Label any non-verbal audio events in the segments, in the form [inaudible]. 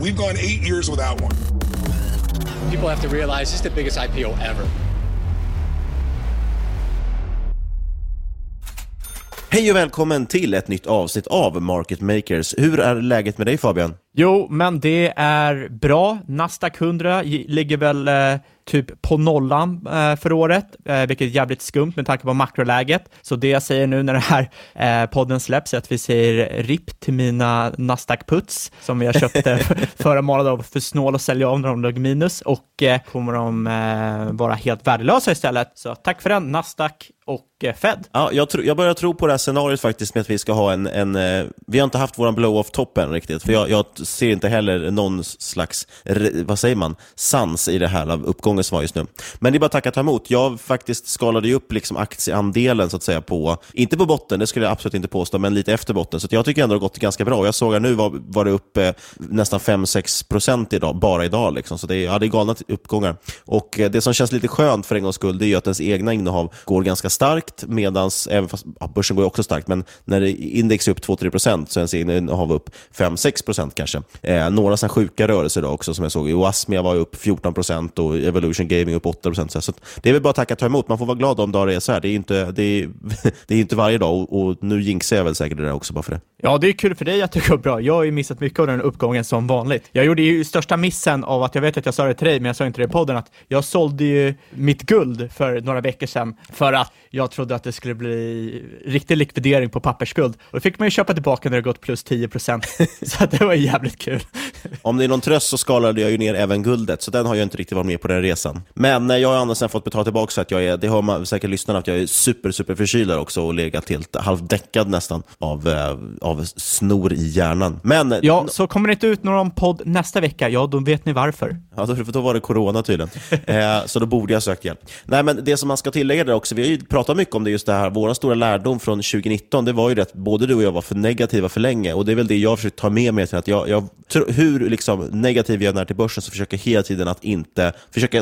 We've gone eight years without one. People have to realize this is the biggest IPO ever. Hej och välkommen till ett nytt avsnitt av Market Makers. Hur är läget med dig Fabian? Jo, men det är bra. Nasdaq 100 ligger väl eh, typ på nollan eh, för året, eh, vilket är jävligt skumt med tanke på makroläget. Så det jag säger nu när den här eh, podden släpps är att vi säger RIP till mina Nasdaq-puts som jag köpte [laughs] förra månaden för snål att sälja av när de låg minus och kommer de vara helt värdelösa istället. Så tack för den, Nasdaq och Fed. Ja, jag, tro, jag börjar tro på det här scenariot faktiskt med att vi ska ha en, en vi har inte haft våran blow-off-topp än riktigt, för jag, jag ser inte heller någon slags, vad säger man, sans i det här av uppgången som var just nu. Men det är bara att tacka ta emot. Jag faktiskt skalade ju upp liksom aktieandelen så att säga på, inte på botten, det skulle jag absolut inte påstå, men lite efter botten. Så jag tycker ändå det har gått ganska bra. Jag såg att nu var, var det upp eh, nästan 5-6 procent idag, bara idag. Liksom. Så det är, ja, det är galna uppgångar. Och eh, det som känns lite skönt för en gångs skull, det är ju att ens egna innehav går ganska starkt, medan, även fast ja, börsen går ju också starkt, men när index är upp 2-3 procent så är ens egna innehav upp 5-6 procent kanske. Eh, några sådana sjuka rörelser idag också som jag såg. Oasmia var upp 14 procent och Evolution Gaming upp 8 procent. Så det är väl bara att tacka och ta emot. Man får vara glad om dagar det är så här. Det är inte, det är, [laughs] det är inte varje dag och, och nu jinxar jag väl säkert det där också bara för det. Ja, det är kul för dig att det går bra. Jag har ju missat mycket av den uppgången som vanligt. Jag gjorde ju största missen av att, jag vet att jag sa det till dig, men jag sa inte det i podden, att jag sålde ju mitt guld för några veckor sedan för att jag trodde att det skulle bli riktig likvidering på pappersskuld. Och då fick man ju köpa tillbaka när det gått plus 10 procent. [laughs] så det var jävligt kul. Om det är någon tröst så skalade jag ju ner även guldet, så den har jag inte riktigt varit med på den resan. Men jag har annars fått betala tillbaka så att jag är, det har man säkert lyssnat att jag är super, super förkyld också och legat helt halvdäckad nästan av, eh, av snor i hjärnan. Men, ja, så kommer det inte ut någon podd nästa vecka, ja då vet ni varför. Ja, då, då var det corona tydligen. [laughs] eh, så då borde jag sökt hjälp. Nej, men det som man ska tillägga där också, vi har ju pratat mycket om det just det här, vår stora lärdom från 2019, det var ju att både du och jag var för negativa för länge och det är väl det jag har försökt ta med mig till att jag, jag hur liksom negativ jag är till börsen så försöker jag hela tiden att inte, försöka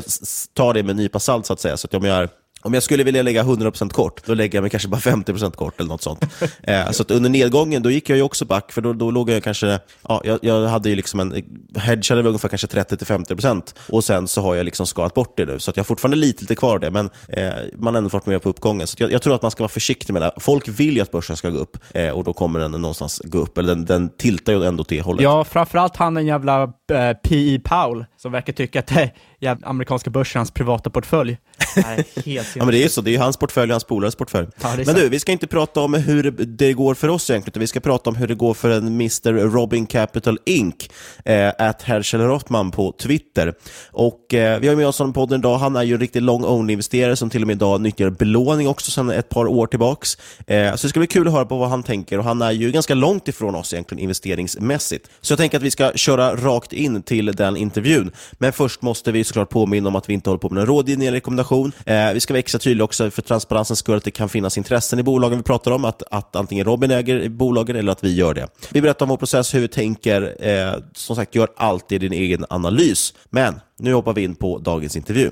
ta det med en nypa salt så att säga. Så att om jag är Om jag skulle vilja lägga 100% kort, då lägger jag mig kanske bara 50% kort eller något sånt. [laughs] eh, så att under nedgången, då gick jag ju också back, för då, då låg jag kanske, ja, jag, jag hade ju liksom en, hedgade väl ungefär kanske 30-50% och sen så har jag liksom skalat bort det nu, så att jag har fortfarande lite, lite kvar det, men eh, man har ändå varit med på uppgången. Så jag, jag, tror att man ska vara försiktig med det. Folk vill ju att börsen ska gå upp eh, och då kommer den någonstans gå upp, eller den, den tiltar ju ändå till det hållet. Ja, framförallt han den jävla eh, P.E. Powell, som verkar tycka att det är amerikanska börsen hans privata portfölj. [laughs] Nej, helt ja, men det är så, det är hans portfölj och hans polares portfölj. Ja, men du, vi ska inte prata om hur det går för oss egentligen, utan vi ska prata om hur det går för en Mr. Robin Capital Inc. Eh, at Herschel Rothman på Twitter. Och eh, Vi har med oss honom på podden idag. Han är ju en riktigt long only-investerare som till och med idag nyttjar belåning också sedan ett par år tillbaks. Eh, så det ska bli kul att höra på vad han tänker och han är ju ganska långt ifrån oss egentligen investeringsmässigt. Så jag tänker att vi ska köra rakt in till den intervjun. Men först måste vi såklart påminna om att vi inte håller på med någon rådgivning eller rekommendation. Eh, vi ska vara extra tydliga också för transparensens skull att det kan finnas intressen i bolagen vi pratar om, att, att antingen Robin äger bolagen eller att vi gör det. Vi berättar om vår process, hur vi tänker. Eh, som sagt, gör alltid din egen analys. Men nu hoppar vi in på dagens intervju.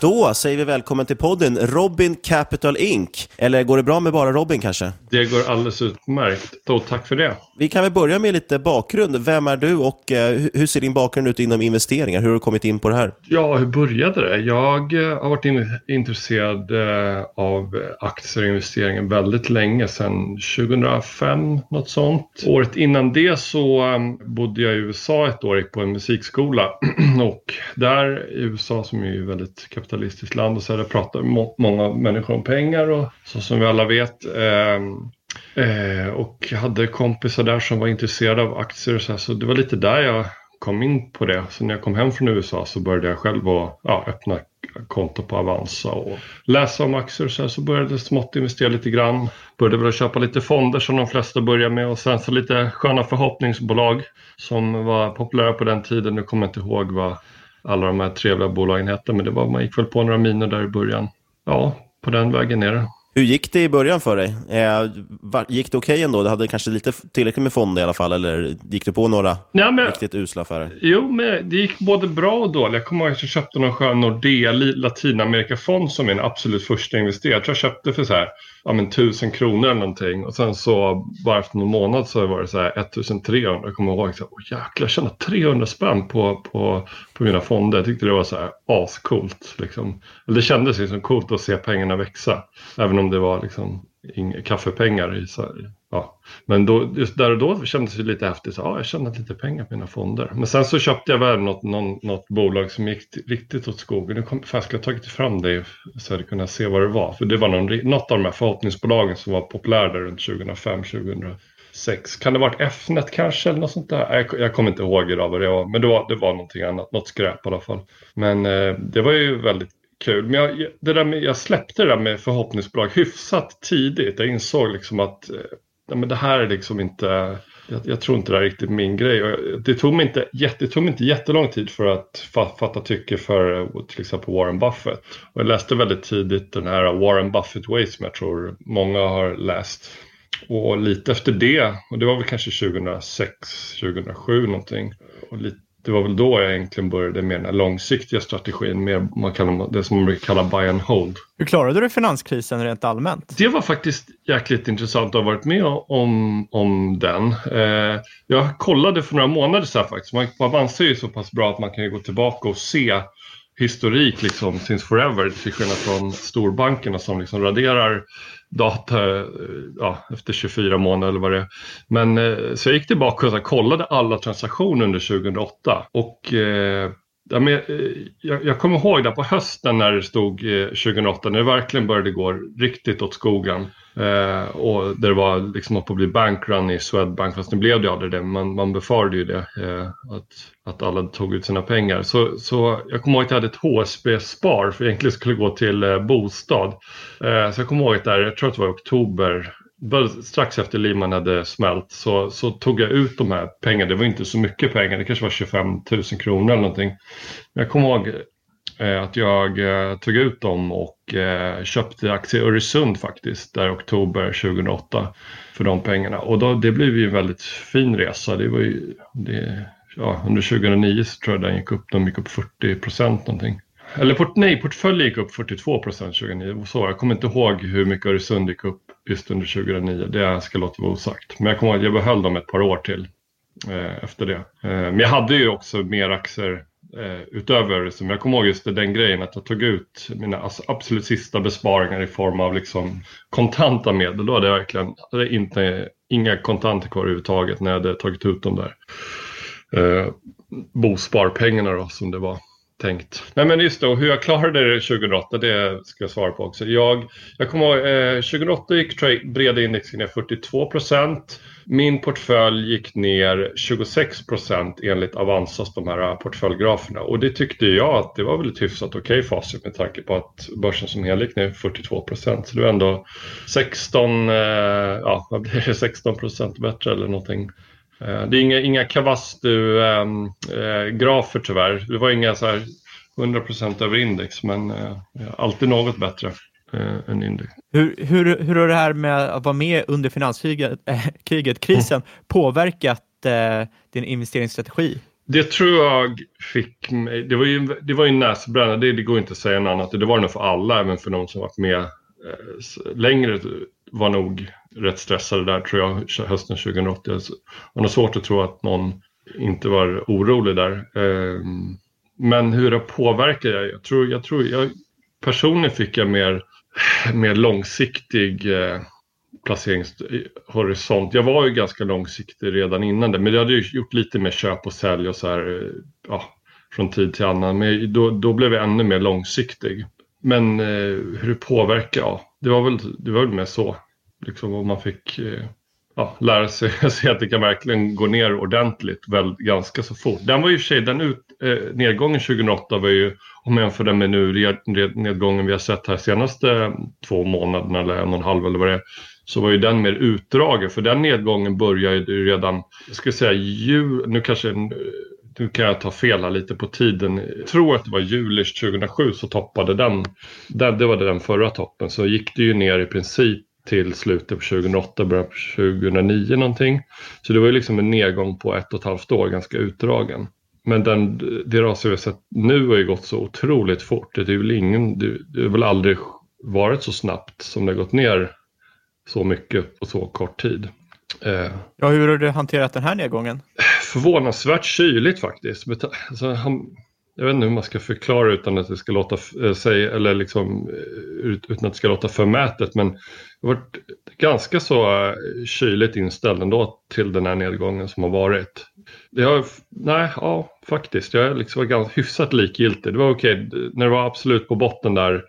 Då säger vi välkommen till podden Robin Capital Inc. Eller går det bra med bara Robin kanske? Det går alldeles utmärkt. Då, tack för det. Vi kan väl börja med lite bakgrund. Vem är du och eh, hur ser din bakgrund ut inom investeringar? Hur har du kommit in på det här? Ja, hur började det? Jag eh, har varit in, intresserad eh, av aktier och investeringar väldigt länge, sedan 2005, något sånt. Året innan det så ehm, bodde jag i USA ett år, gick på en musikskola [clears throat] och där i USA som är ju väldigt kapitalistiskt land och så där pratar många människor om pengar och så som vi alla vet. Eh, eh, och hade kompisar där som var intresserade av aktier och så, här, så det var lite där jag kom in på det. Så när jag kom hem från USA så började jag själv att ja, öppna konto på Avanza och läsa om aktier och så, här, så började jag smått investera lite grann. Började väl köpa lite fonder som de flesta börjar med och sen så lite sköna förhoppningsbolag som var populära på den tiden. Nu kommer jag inte ihåg vad alla de här trevliga bolagen hette. Men det var, man gick väl på några miner där i början. Ja, på den vägen är det. Hur gick det i början för dig? Eh, gick det okej okay ändå? Du hade kanske lite tillräckligt med fonder i alla fall, eller gick du på några ja, men, riktigt usla affärer? Jo, men det gick både bra och dåligt. Jag kommer ihåg att jag köpte någon skön Nordea Latinamerikafond som min absolut första investering. Jag tror jag köpte för så här ja, men, tusen kronor eller någonting. Och sen så bara efter någon månad så var det så här 1300. Jag kommer ihåg så här, åh jäklar, jag tjänade 300 spänn på, på, på mina fonder. Jag tyckte det var så här ascoolt. Liksom. Eller Det kändes liksom coolt att se pengarna växa. Även om det var liksom kaffepengar i Sverige. Ja. Men då, just där och då kändes det lite häftigt. Så, ja, jag tjänade lite pengar på mina fonder. Men sen så köpte jag väl något, någon, något bolag som gick riktigt åt skogen. Nu kom, jag skulle ha tagit fram det så jag hade kunnat se vad det var. För det var någon, något av de här förhoppningsbolagen som var populära runt 2005, 2006. Kan det ha varit Fnet kanske eller något sånt där? Jag, jag kommer inte ihåg idag vad det var. Men det var, det var någonting annat, något skräp i alla fall. Men eh, det var ju väldigt kul. Men jag, det där med, jag släppte det där med förhoppningsbolag hyfsat tidigt. Jag insåg liksom att eh, ja, men det här är liksom inte, jag, jag, tror inte det är riktigt min grej. Det tog, mig inte, det tog mig inte jättelång tid för att fatta tycke för eh, till exempel Warren Buffett. Och jag läste väldigt tidigt den här Warren Buffett Way som jag tror många har läst. Och lite efter det, och det var väl kanske 2006, 2007 någonting. Och lite det var väl då jag egentligen började med den här långsiktiga strategin, mer man kallar, det som man brukar kalla buy and hold. Hur klarade du finanskrisen rent allmänt? Det var faktiskt jäkligt intressant att ha varit med om, om den. Eh, jag kollade för några månader sedan faktiskt. Man, Avanza är ju så pass bra att man kan gå tillbaka och se historik liksom since forever till skillnad från storbankerna som liksom raderar data eh, ja, efter 24 månader eller vad det är. Men eh, så jag gick tillbaka och kollade alla transaktioner under 2008 och eh, Ja, men, eh, jag, jag kommer ihåg det på hösten när det stod eh, 2008 när det verkligen började gå riktigt åt skogen. Eh, och där det var liksom på att bli bankrun i Swedbank, fast nu blev det aldrig det. Man, man befarade ju det, eh, att, att alla tog ut sina pengar. Så, så jag kommer ihåg att jag hade ett HSB-spar för egentligen skulle gå till eh, bostad. Eh, så jag kommer ihåg att där, jag tror att det var i oktober strax efter Lehman hade smält så, så tog jag ut de här pengarna. Det var inte så mycket pengar, det kanske var 25 000 kronor eller någonting. Men jag kommer ihåg Eh, att jag eh, tog ut dem och eh, köpte aktier i Öresund faktiskt, där i oktober 2008 för de pengarna. Och då, det blev ju en väldigt fin resa. Det var ju, det, ja, under 2009 så tror jag den gick upp, de gick upp 40 procent någonting. eller port, nej, portfölj gick upp 42 procent 2009. Så, jag kommer inte ihåg hur mycket Öresund gick upp just under 2009. Det ska låta vara osagt. Men jag kommer ihåg att jag behöll dem ett par år till eh, efter det. Eh, men jag hade ju också mer aktier eh, utöver som Jag kommer ihåg just den grejen att jag tog ut mina alltså, absolut sista besparingar i form av liksom kontanta medel. Då hade jag verkligen hade inte, inga kontanter kvar överhuvudtaget när jag hade tagit ut de där eh, bosparpengarna då, som det var tänkt. Nej men just det, och hur jag klarade det 2008, det ska jag svara på också. Jag, jag kommer ihåg, eh, 2008 gick breda index ner 42 procent. Min portfölj gick ner 26 procent enligt Avanzas de här portföljgraferna. Och det tyckte jag att det var väl ett hyfsat okej okay facit med tanke på att börsen som helhet gick ner 42 procent. Så det var ändå 16, eh, ja vad blir det, 16 procent bättre eller någonting. Eh, det är inga, inga Kavastu-grafer ehm, äh, tyvärr. Det var inga så här 100% över index, men äh, alltid något bättre äh, än index. Hur, hur, hur har det här med att vara med under finanskriget, äh, kriget, krisen, mm. påverkat din investeringsstrategi? Det tror jag fick mig, det var ju, det var ju näsbränna, det, det går inte att säga något annat. Det var det nog för alla, även för de som varit med längre var nog rätt stressade där tror jag hösten 2080. Det var nog svårt att tro att någon inte var orolig där. Ehm, men hur det påverkar jag? Jag tror, jag tror jag, personligen fick jag mer, mer långsiktig eh, placeringshorisont. Jag var ju ganska långsiktig redan innan det, men jag hade ju gjort lite mer köp och sälj och så här, eh, ja, från tid till annan. Men då, då blev jag ännu mer långsiktig. Men eh, hur det påverkar, ja, det var väl, det var väl mer så. Liksom om man fick eh, ja, lära sig [laughs] se att det kan verkligen gå ner ordentligt väl, ganska så fort. Den var ju för sig, den ut, eh, nedgången 2008 var ju, om jag jämför den med nu nedgången vi har sett här senaste två månaderna eller en och en halv eller vad det är, så var ju den mer utdragen. För den nedgången började ju redan, jag skulle säga jul, nu kanske nu kan jag ta fel här lite på tiden. Jag tror att det var juli 2007 så toppade den. den. Det var den förra toppen. Så gick det ju ner i princip till slutet på 2008, början på 2009 någonting. Så det var ju liksom en nedgång på ett och ett halvt år, ganska utdragen. Men den, det raset vi har sett nu har ju gått så otroligt fort. Det är väl ingen, det har väl aldrig varit så snabbt som det har gått ner så mycket på så kort tid. Eh, ja, hur har du hanterat den här nedgången? Förvånansvärt kyligt faktiskt. Alltså, han, jag vet inte hur man ska förklara utan att det ska låta äh, eh, sig, eller liksom, eh, utan att det ska låta förmätet. Men jag har varit ganska så eh, kyligt inställd ändå till den här nedgången som har varit. Det har, nej, ja, faktiskt. Jag liksom var ganska hyfsat likgiltig. Det var okej, okay. när det var absolut på botten där,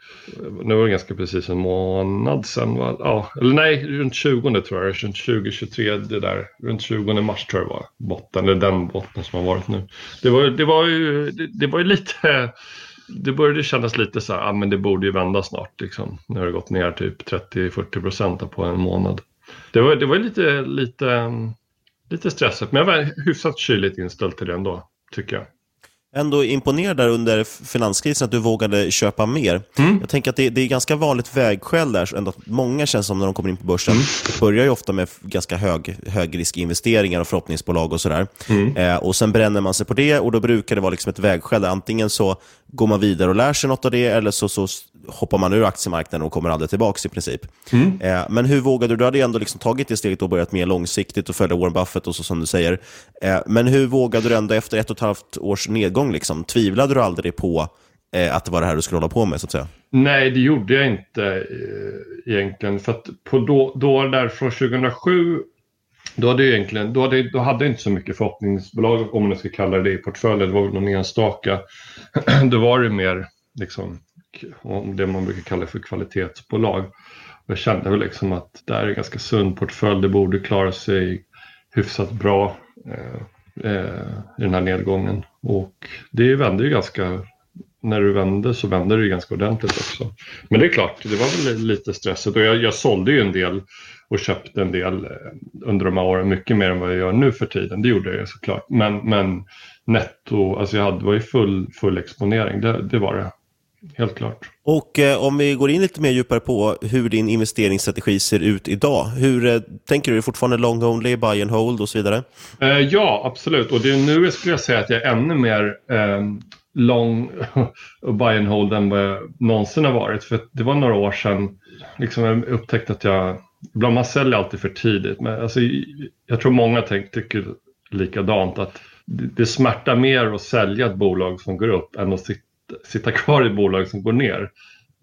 nu var det ganska precis en månad sedan, var, ja, eller nej, runt 20 tror jag, runt 20-23 det där, runt 20 mars tror jag var botten, eller den botten som har varit nu. Det var, det var ju, det, det var ju lite, det började kännas lite så här, ja men det borde ju vända snart liksom. Nu har det gått ner typ 30-40 procent på en månad. Det var, det var lite, lite, lite stressigt, men jag var hyfsat kyligt inställd till det ändå tycker jag. Ändå imponerad där under finanskrisen att du vågade köpa mer. Mm. Jag tänker att det, det, är ganska vanligt vägskäl där, ändå att många känns som när de kommer in på börsen, mm. börjar ju ofta med ganska hög, högriskinvesteringar och förhoppningsbolag och sådär. Mm. Eh, och sen bränner man sig på det och då brukar det vara liksom ett vägskäl. Antingen så går man vidare och lär sig något av det eller så, så hoppar man ur aktiemarknaden och kommer aldrig tillbaka i princip. Mm. Eh, men hur vågade du? Du hade ändå liksom tagit det steget och börjat mer långsiktigt och följa Warren Buffett och så som du säger. Eh, men hur vågade du ändå efter ett och ett halvt års nedgång? Liksom? Tvivlade du aldrig på eh, att det var det här du skulle hålla på med? så att säga? Nej, det gjorde jag inte eh, egentligen. För att på då, då där från 2007 då hade, jag egentligen, då, hade, då hade jag inte så mycket förhoppningsbolag, om man ska kalla det det, i portföljen. Det var någon enstaka. [clears throat] då var det mer liksom, om det man brukar kalla för kvalitetsbolag. Jag kände väl liksom att det är en ganska sund portfölj. Det borde klara sig hyfsat bra eh, eh i den här nedgången. Och det vände ju ganska när du vände så vände det ju ganska ordentligt också. Men det är klart, det var väl lite stressigt och jag, jag sålde ju en del och köpte en del eh, under de här åren, mycket mer än vad jag gör nu för tiden. Det gjorde jag såklart. Men, men netto, alltså jag hade, var ju full, full exponering, det, det var det. Helt klart. Och eh, om vi går in lite mer djupare på hur din investeringsstrategi ser ut idag. Hur eh, tänker du? Är det fortfarande long only, buy and hold och så vidare? Eh, ja, absolut. Och det är nu skulle jag säga att jag är ännu mer eh, lång och [laughs] buy and hold än vad jag någonsin har varit. För det var några år sedan liksom jag upptäckte att jag, ibland man säljer alltid för tidigt. Men alltså, jag tror många tänk, tycker likadant att det, det smärtar mer att sälja ett bolag som går upp än att sitta, sitta kvar i ett bolag som går ner.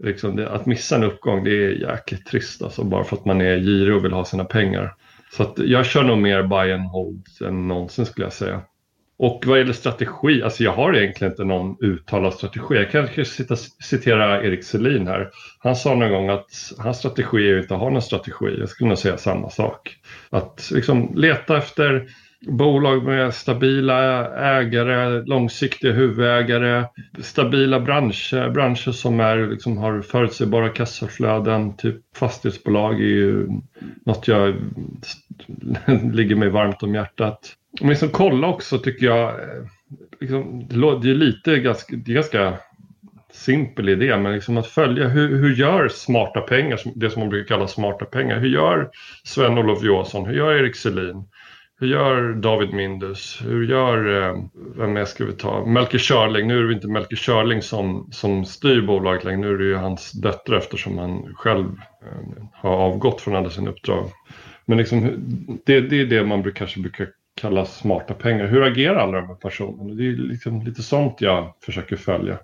Liksom det, att missa en uppgång det är jäkligt trist alltså, bara för att man är girig och vill ha sina pengar. Så att jag kör nog mer buy and hold än någonsin skulle jag säga. Och vad gäller strategi, alltså jag har egentligen inte någon uttalad strategi. Jag kan cita, citera Erik Selin här. Han sa någon gång att hans strategi är att inte ha någon strategi. Jag skulle nog säga samma sak. Att liksom leta efter bolag med stabila ägare, långsiktiga huvudägare, stabila branscher, branscher som är, liksom, har förutsägbara kassaflöden. Typ fastighetsbolag är ju något jag [laughs] ligger mig varmt om hjärtat. Men liksom kolla också tycker jag, eh, liksom, det är lite ganska, det är ganska simpel idé, men liksom att följa hur, hur gör smarta pengar, det som man brukar kalla smarta pengar, hur gör Sven-Olof Johansson, hur gör Erik Selin? Hur gör David Mindus? Hur gör, eh, vem mer ska vi ta? Melker Körling. Nu är det inte Melker Körling som, som styr bolaget längre. Nu är det ju hans döttrar eftersom han själv eh, har avgått från alla sina uppdrag. Men liksom, det, det är det man brukar, kanske brukar kalla smarta pengar. Hur agerar alla de här personerna? Det är liksom lite sånt jag försöker följa.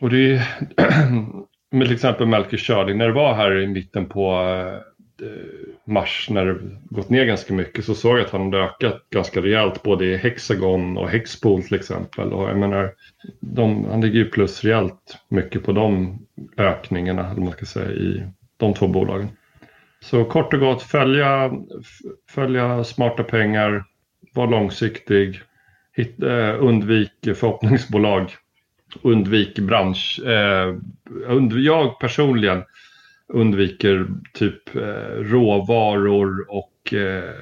Och det är [clears throat] med till exempel Melker Körling. När det var här i mitten på eh, Eh, mars när det gått ner ganska mycket så såg jag att han hade ökat ganska rejält både i Hexagon och Hexpool till exempel. Och jag menar, de, han ligger ju plus rejält mycket på de ökningarna, eller man ska säga, i de två bolagen. Så kort och gott följa, följa smarta pengar, var långsiktig, hit, eh, undvik förhoppningsbolag, undvik bransch. Eh, und, jag personligen undviker typ eh, råvaror och eh,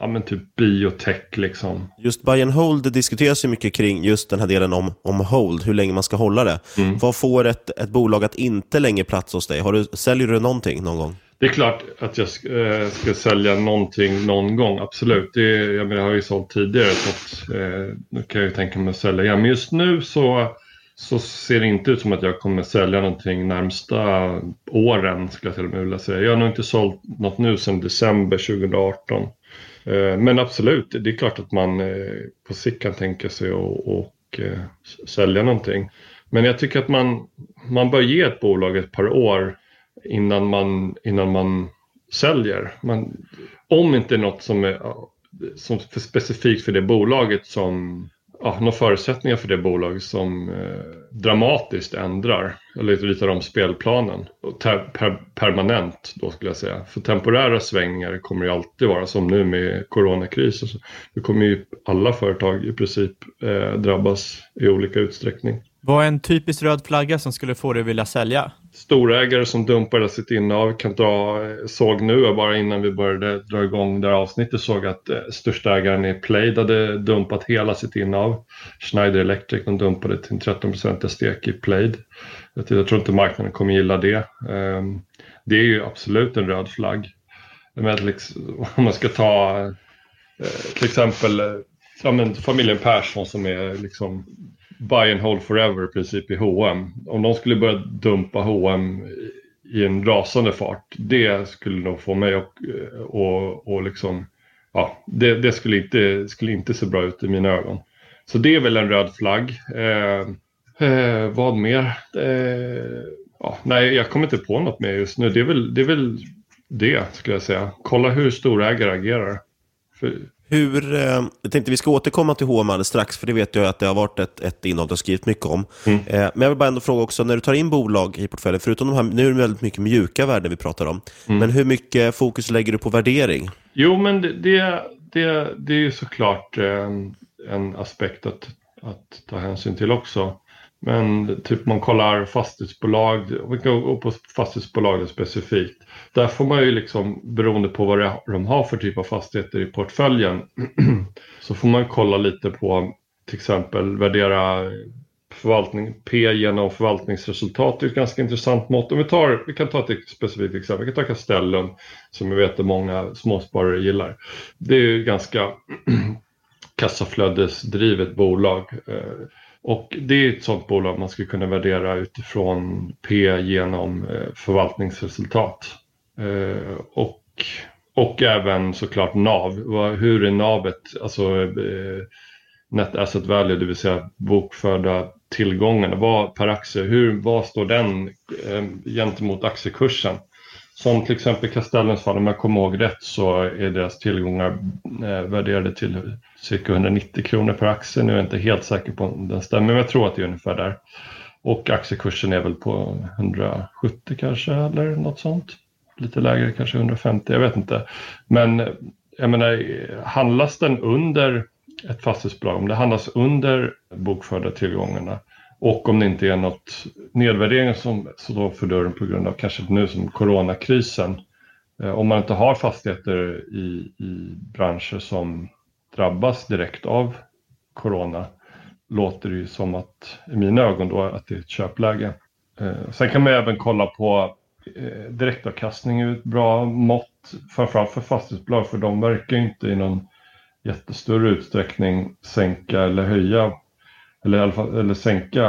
ja, men typ biotech liksom. Just buy and hold diskuteras ju mycket kring just den här delen om, om hold, hur länge man ska hålla det. Mm. Vad får ett, ett bolag att inte längre plats hos dig? Har du, säljer du någonting någon gång? Det är klart att jag ska, äh, ska sälja någonting någon gång, absolut. Det, jag, menar, jag har ju sålt tidigare så att, äh, nu kan jag ju tänka mig att sälja igen. Men just nu så så ser det inte ut som att jag kommer sälja någonting närmsta åren skulle jag till och med vilja säga. Jag har nog inte sålt något nu sedan december 2018. Eh, men absolut, det är klart att man eh, på sikt kan tänka sig att eh, sälja någonting. Men jag tycker att man, man bör ge ett bolag ett par år innan man, innan man säljer. Man, om inte något som är som specifikt för det bolaget som ja, några förutsättningar för det bolag som eh, dramatiskt ändrar eller ritar om spelplanen. Per, permanent då skulle jag säga. För temporära svängningar kommer ju alltid vara som nu med coronakrisen. Nu kommer ju alla företag i princip eh, drabbas i olika utsträckning. Vad är en typisk röd flagga som skulle få dig att vilja sälja? Storägare som dumpar sitt innehav kan dra, eh, såg nu bara innan vi började dra igång det här avsnittet såg att eh, största ägaren i Plaid hade dumpat hela sitt innehav. Schneider Electric de dumpade till en 13 stek i Plaid. Jag tror inte marknaden kommer gilla det. Eh, det är ju absolut en röd flagg. Men liksom, [laughs] om man ska ta eh, till exempel eh, ja, men familjen Persson som är liksom buy and hold forever i princip i H&M. Om de skulle börja dumpa H&M i en rasande fart, det skulle nog få mig att och, och liksom, ja, det, det, skulle, inte, skulle inte se bra ut i mina ögon. Så det är väl en röd flagg. Eh, eh, vad mer? Eh, ja, nej, jag kommer inte på något mer just nu. Det är väl det, är väl det skulle jag säga. Kolla hur storägare agerar. För, hur, eh, jag tänkte vi ska återkomma till H&M alldeles strax, för det vet jag att det har varit ett, ett innehåll du har skrivit mycket om. Mm. Eh, men jag vill bara ändå fråga också, när du tar in bolag i portföljen, förutom de här, nu är det väldigt mycket mjuka värden vi pratar om, mm. men hur mycket fokus lägger du på värdering? Jo, men det, det, det, det är ju såklart en, eh, en aspekt att, att ta hänsyn till också. Men typ man kollar fastighetsbolag, vi kan gå på fastighetsbolagen specifikt. Där får man ju liksom, beroende på vad de har för typ av fastigheter i portföljen, [clears throat] så får man kolla lite på till exempel värdera förvaltning, P genom förvaltningsresultat. Det är ett ganska intressant mått. Om vi, tar, vi kan ta ett specifikt exempel. Vi kan ta Castellum som jag vet att många småsparare gillar. Det är ju ganska [clears throat] kassaflödesdrivet bolag. Eh, och det är ett sådant bolag man skulle kunna värdera utifrån P genom eh, förvaltningsresultat. Eh, och, och även såklart NAV. Hur är NAVet, alltså eh, Net Asset Value, det vill säga bokförda tillgångarna vad, per aktie, hur, vad står den eh, gentemot aktiekursen? Som till exempel Castellens fall, om jag kommer ihåg rätt så är deras tillgångar eh, värderade till cirka 190 kronor per aktie. Nu är jag inte helt säker på om den stämmer, men jag tror att det är ungefär där. Och aktiekursen är väl på 170 kanske eller något sånt. Lite lägre, kanske 150, jag vet inte. Men jag menar, handlas den under ett fastighetsbolag, om det handlas under bokförda tillgångarna och om det inte är något nedvärdering som står för dörren på grund av kanske nu som coronakrisen. Eh, om man inte har fastigheter i, i branscher som drabbas direkt av corona låter det ju som att, i mina ögon då, att det är ett köpläge. Eh, sen kan man även kolla på eh, direktavkastning är ett bra mått, framförallt för fastighetsbolag, för de verkar inte i någon jättestörre utsträckning sänka eller höja eller, fall, eller sänka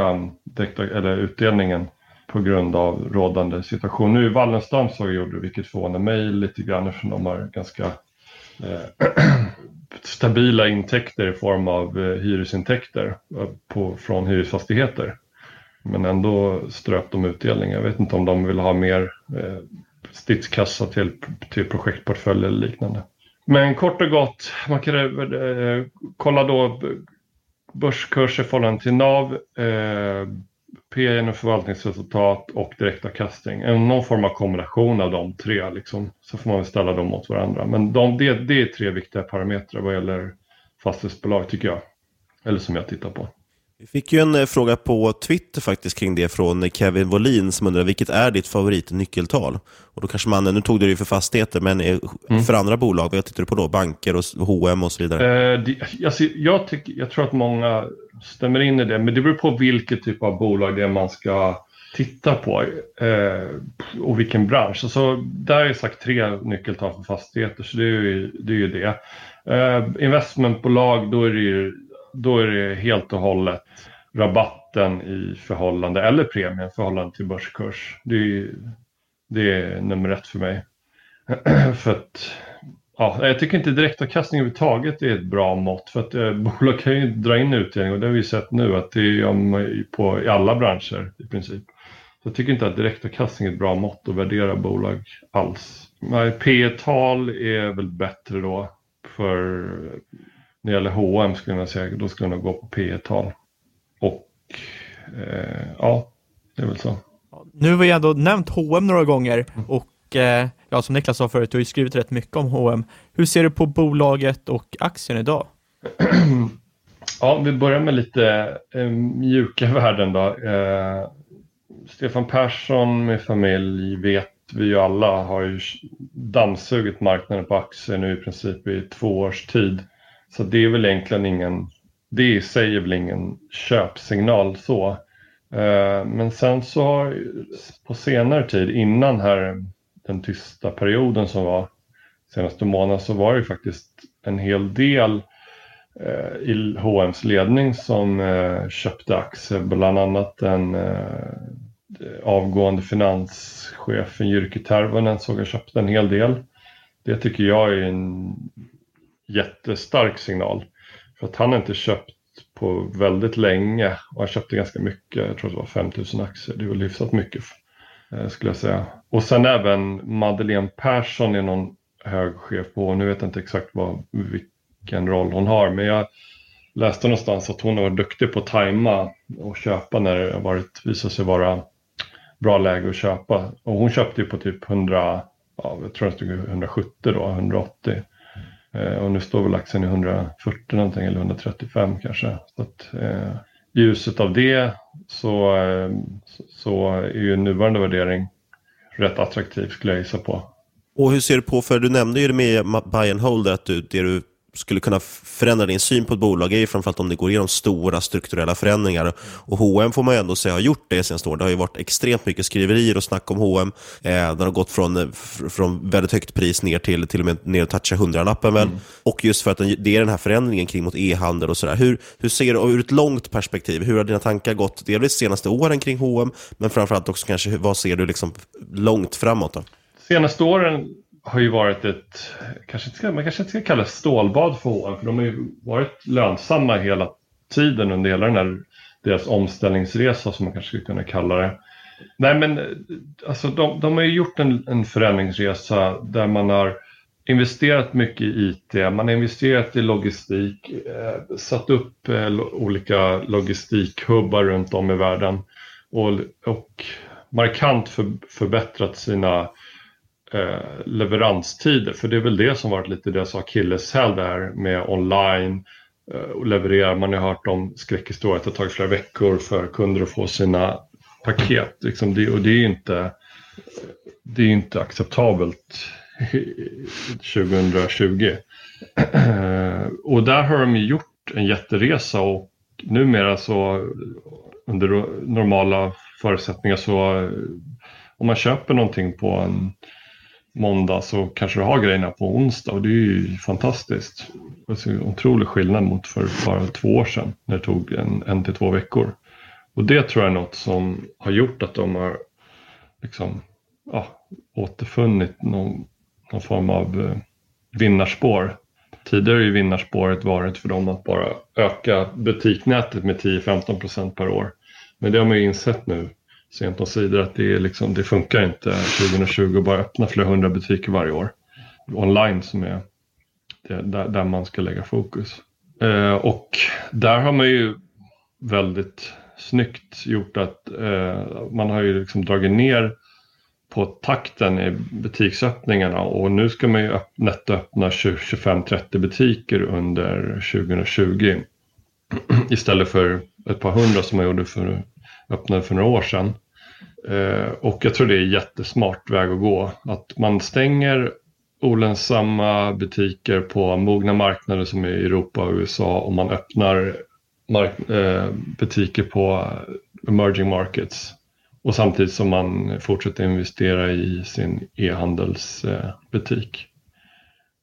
eller utdelningen på grund av rådande situation. Nu i Wallenstam så gjorde vilket förvånar mig lite grann eftersom de har ganska eh, [clears throat] stabila intäkter i form av eh, hyresintäkter eh, på, från hyresfastigheter. Men ändå ströp de utdelningen. Jag vet inte om de vill ha mer eh, stridskassa till, till projektportfölj eller liknande. Men kort och gott, man kan eh, kolla då börskurs i förhållande till NAV, eh, P genom förvaltningsresultat och direktavkastning. Någon form av kombination av de tre. Liksom. Så får man väl ställa dem mot varandra. Men de, det, det är tre viktiga parametrar vad gäller fastighetsbolag tycker jag. Eller som jag tittar på. Vi fick ju en eh, fråga på Twitter faktiskt kring det från Kevin Wåhlin som undrar vilket är ditt favoritnyckeltal? Och då kanske man, nu tog du det för fastigheter, men mm. för andra bolag, vad tittar du på då? Banker och H&M och så vidare? Eh, det, alltså, jag, tycker, jag tror att många stämmer in i det, men det beror på vilket typ av bolag det är man ska titta på eh, och vilken bransch. Alltså, där har jag sagt tre nyckeltal för fastigheter, så det är ju det. Är ju det. Eh, investmentbolag, då är det ju då är det helt och hållet rabatten i förhållande, eller premien i förhållande till börskurs. Det är, det är nummer ett för mig. [clears throat] för att ja, jag tycker inte direktavkastning överhuvudtaget är ett bra mått för att eh, [laughs] bolag kan ju dra in utdelning och det har vi sett nu att det är om, på, i alla branscher i princip. Så jag tycker inte att direktavkastning är ett bra mått att värdera bolag alls. P tal är väl bättre då för när det gäller H&M skulle jag säga, då skulle jag gå på P tal Och eh, ja, det är väl så. Nu har vi ändå nämnt H&M några gånger och eh, ja, som Niklas sa förut, du har ju skrivit rätt mycket om H&M. Hur ser du på bolaget och aktien idag? [clears throat] ja, vi börjar med lite eh, mjuka [laughs] värden då. Eh, Stefan Persson med familj vet vi ju alla har ju dammsugit marknaden på aktier nu i princip i två års tid. Så det är väl egentligen ingen, det i sig är väl ingen köpsignal så. Eh, men sen så har på senare tid, innan här den tysta perioden som var senaste månaden, så var det faktiskt en hel del eh, i H&M's ledning som eh, köpte aktier, bland annat den avgående finanschefen Jyrki Tervonen såg jag köpte en hel del. Det tycker jag är en jättestark signal. För att han har inte köpt på väldigt länge och han köpte ganska mycket, jag tror det var 5000 aktier. Det var hyfsat mycket eh, skulle jag säga. Och sen även Madeleine Persson är någon hög chef på, nu vet jag inte exakt vad, vilken roll hon har, men jag läste någonstans att hon har varit duktig på att tajma och köpa när det har varit, visar sig vara bra läge att köpa. Och hon köpte ju på typ 100, ja, jag tror det 170 då, 180. Eh, och nu står väl aktien i 140 någonting eller 135 kanske. Så att, eh, I ljuset av det så, eh, så är ju nuvarande värdering rätt attraktiv skulle jag gissa på. Och hur ser du på, för du nämnde ju det med buy and hold, att du, det du skulle kunna förändra din syn på ett bolag är ju framförallt om det går igenom stora strukturella förändringar. Och H&M får man ju ändå säga har gjort det senaste året. Det har ju varit extremt mycket skriverier och snack om H&M. Eh, den har gått från, från väldigt högt pris ner till till och med ner och toucha hundralappen väl. Mm. Och just för att det är den här förändringen kring mot e-handel och sådär. Hur, hur ser du, ur ett långt perspektiv, hur har dina tankar gått delvis de senaste åren kring H&M men framförallt också kanske vad ser du liksom långt framåt? Då? Senaste åren har ju varit ett, kanske inte, man kanske inte ska kalla det stålbad för H&M för de har ju varit lönsamma hela tiden under hela den här deras omställningsresa som man kanske skulle kunna kalla det. Nej men alltså de, de har ju gjort en, en förändringsresa där man har investerat mycket i IT, man har investerat i logistik, eh, satt upp eh, olika logistikhubbar runt om i världen och, och markant för, förbättrat sina eh, leveranstider. För det är väl det som varit lite deras akilleshäl där med online eh, och leverera. Man har hört om skräckhistorier att det har tagit flera veckor för kunder att få sina paket. Liksom det, och det är ju inte, det är inte acceptabelt 2020. Eh, och där har de gjort en jätteresa och numera så under normala förutsättningar så eh, om man köper någonting på en måndag så kanske du har grejerna på onsdag och det är ju fantastiskt. Det är en otrolig skillnad mot för bara två år sedan när det tog en, en till två veckor. Och det tror jag är något som har gjort att de har liksom, ja, återfunnit någon, någon form av eh, vinnarspår. Tidigare har ju vinnarspåret varit för dem att bara öka butiknätet med 10-15% per år. Men det har man ju insett nu sent om sidor att det, är liksom, det funkar inte 2020 att bara öppna flera hundra butiker varje år. Online som är det, där, där, man ska lägga fokus. Eh, och där har man ju väldigt snyggt gjort att eh, man har ju liksom dragit ner på takten i butiksöppningarna och nu ska man ju nettoöppna 25-30 butiker under 2020 [clears throat] istället för ett par hundra som man gjorde för öppnade för några år sedan. Eh, och jag tror det är en jättesmart väg att gå. Att man stänger olönsamma butiker på mogna marknader som är Europa och USA och man öppnar eh, butiker på emerging markets. Och samtidigt som man fortsätter investera i sin e-handelsbutik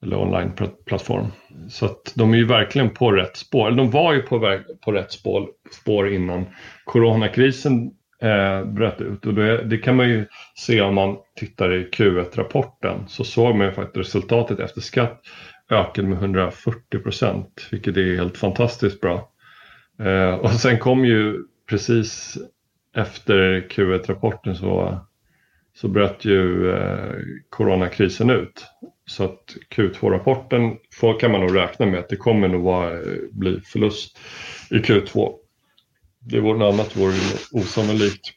eller onlineplattform. Så att de är ju verkligen på rätt spår. Eller de var ju på, på rätt spår, spår innan coronakrisen eh, bröt ut. Och det, det, kan man ju se om man tittar i Q1-rapporten. Så såg man ju faktiskt resultatet efter skatt ökade med 140 procent, vilket är helt fantastiskt bra. Eh, och sen kom ju precis efter Q1-rapporten så, så bröt ju eh, coronakrisen ut. Så att Q2-rapporten kan man nog räkna med att det kommer nog vara, eh, bli förlust i Q2. Det vore något annat vore osannolikt.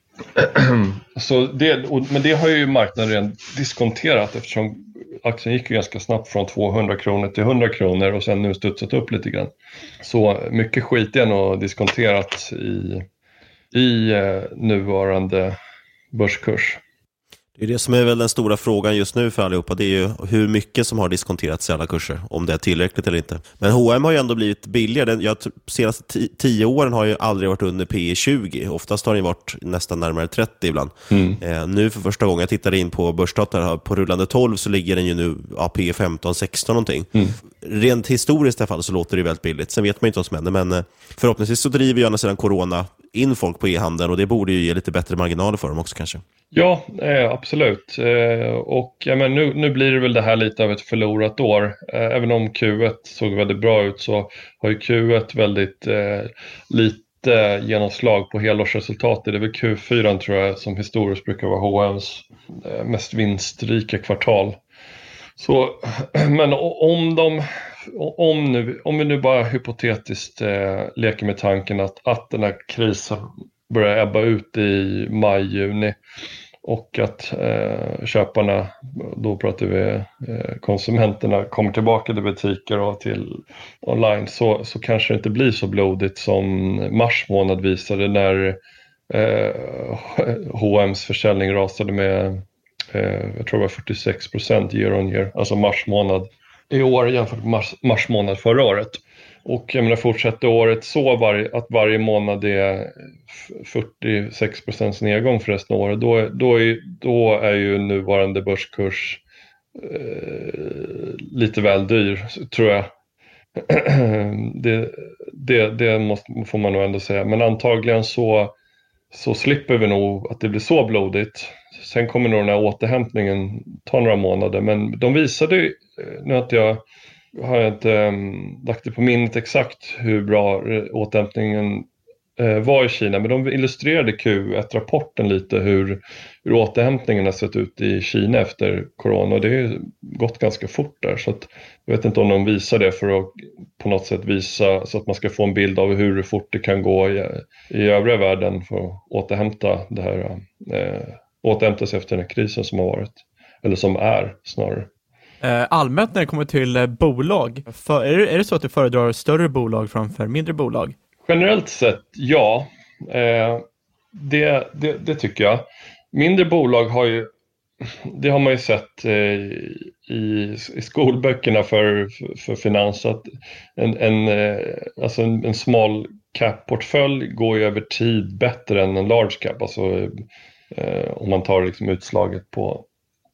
[clears throat] Så det, men det har ju marknaden redan diskonterat eftersom aktien gick ju ganska snabbt från 200 kronor till 100 kronor och sen nu studsat upp lite grann. Så mycket skit är nog diskonterat i, i eh, nuvarande börskurs. Det är det som är väl den stora frågan just nu för allihopa. Det är ju hur mycket som har diskonterats i alla kurser. Om det är tillräckligt eller inte. Men H&M har ju ändå blivit billigare. De senaste tio åren har ju aldrig varit under P 20. Oftast har det varit nästan närmare 30 ibland. Mm. Eh, nu för första gången, jag tittade in på börsdata, på rullande 12 så ligger den ju nu ja, P 15, 16 någonting. Mm. Rent historiskt i alla fall så låter det väldigt billigt. Sen vet man ju inte vad som händer, men eh, förhoppningsvis så driver ju sedan corona in folk på e-handeln och det borde ju ge lite bättre marginaler för dem också kanske. Ja, eh, absolut. Eh, och ja, men nu, nu blir det väl det här lite av ett förlorat år. Eh, även om Q1 såg väldigt bra ut så har ju Q1 väldigt eh, lite genomslag på helårsresultatet. Det är väl Q4 tror jag som historiskt brukar vara H&M's eh, mest vinstrika kvartal. Så, [clears throat] men om de om, nu, om vi nu bara hypotetiskt eh, leker med tanken att, att den här krisen börjar ebba ut i maj, juni och att eh, köparna, då pratar vi eh, konsumenterna, kommer tillbaka till butiker och till online så, så kanske det inte blir så blodigt som mars månad visade när eh, H&M's försäljning rasade med, eh, jag tror det var 46 procent year on year, alltså mars månad i år jämfört med mars, mars månad förra året. Och jag menar, fortsätter året så var, att varje månad är 46 procents nedgång för resten av året, då, då, är, då är ju nuvarande börskurs eh, lite väl dyr, tror jag. [clears throat] det, det, det måste, får man nog ändå säga, men antagligen så, så slipper vi nog att det blir så blodigt. Sen kommer nog den här återhämtningen ta några månader, men de visade, eh, nu att jag har jag inte um, lagt det på minnet exakt hur bra eh, återhämtningen Eh, var i Kina, men de illustrerade Q1-rapporten lite hur, hur återhämtningen har sett ut i Kina efter corona och det har gått ganska fort där. Så att, jag vet inte om de visar det för att på något sätt visa så att man ska få en bild av hur fort det kan gå i, i övriga världen för att återhämta det här, eh, återhämta sig efter den här krisen som har varit, eller som är snarare. Eh, allmänt när det kommer till bolag, för, är, det, är det så att du föredrar större bolag framför mindre bolag? Generellt sett ja, eh, det, det, det, tycker jag. Mindre bolag har ju, det har man ju sett eh, i, i skolböckerna för, för, för finans, att en, en, eh, alltså en, en small cap-portfölj går ju över tid bättre än en large cap, alltså eh, om man tar liksom utslaget på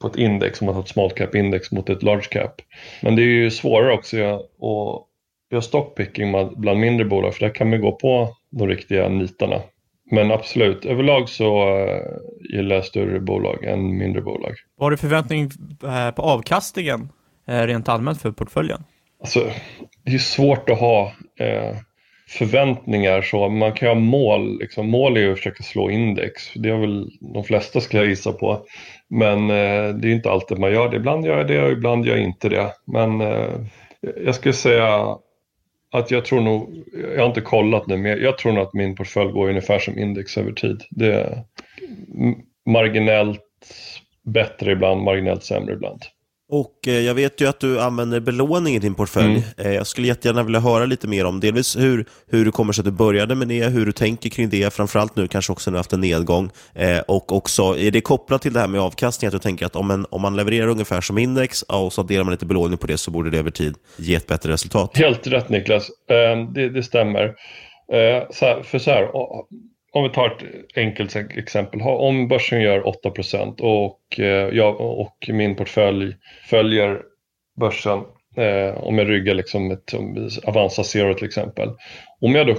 på ett index, om man tar ett small cap index mot ett large cap. Men det är ju svårare också att göra stockpicking bland mindre bolag för där kan man gå på de riktiga nitarna. Men absolut, överlag så uh, gillar jag större bolag än mindre bolag. Vad har du förväntning uh, på avkastningen uh, rent allmänt för portföljen? Alltså, det är svårt att ha förväntningar så. Man kan ha mål. Liksom, mål är ju att försöka slå index. Det har väl de flesta skulle jag gissa på. Men eh, det är inte alltid man gör det. Ibland gör jag det och ibland gör jag inte det. Men eh, jag skulle säga att jag tror nog, jag har inte kollat nu, men jag tror nog att min portfölj går ungefär som index över tid. Det är marginellt bättre ibland, marginellt sämre ibland. Och eh, jag vet ju att du använder belåning i din portfölj. Mm. Eh, jag skulle jättegärna vilja höra lite mer om delvis hur, hur det kommer sig att du började med det, hur du tänker kring det, framförallt nu kanske också när du haft en nedgång. Eh, och också, är det kopplat till det här med avkastning, att du tänker att om, en, om man levererar ungefär som index och så adderar man lite belåning på det så borde det över tid ge ett bättre resultat? Helt rätt Niklas, det, det stämmer. För så här, om vi tar ett enkelt exempel. Om börsen gör 8 och, eh, jag, och min portfölj följer börsen, eh, om jag ryggar liksom ett Avanza Zero till exempel. Om jag då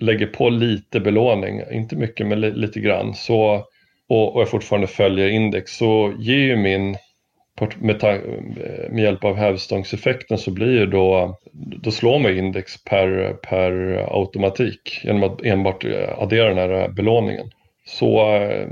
lägger på lite belåning, inte mycket men lite grann, så, och, och jag fortfarande följer index så ger ju min med, med hjälp av hävstångseffekten så blir ju då, då slår man index per, per automatik genom att enbart eh, addera den här belåningen. Så äh,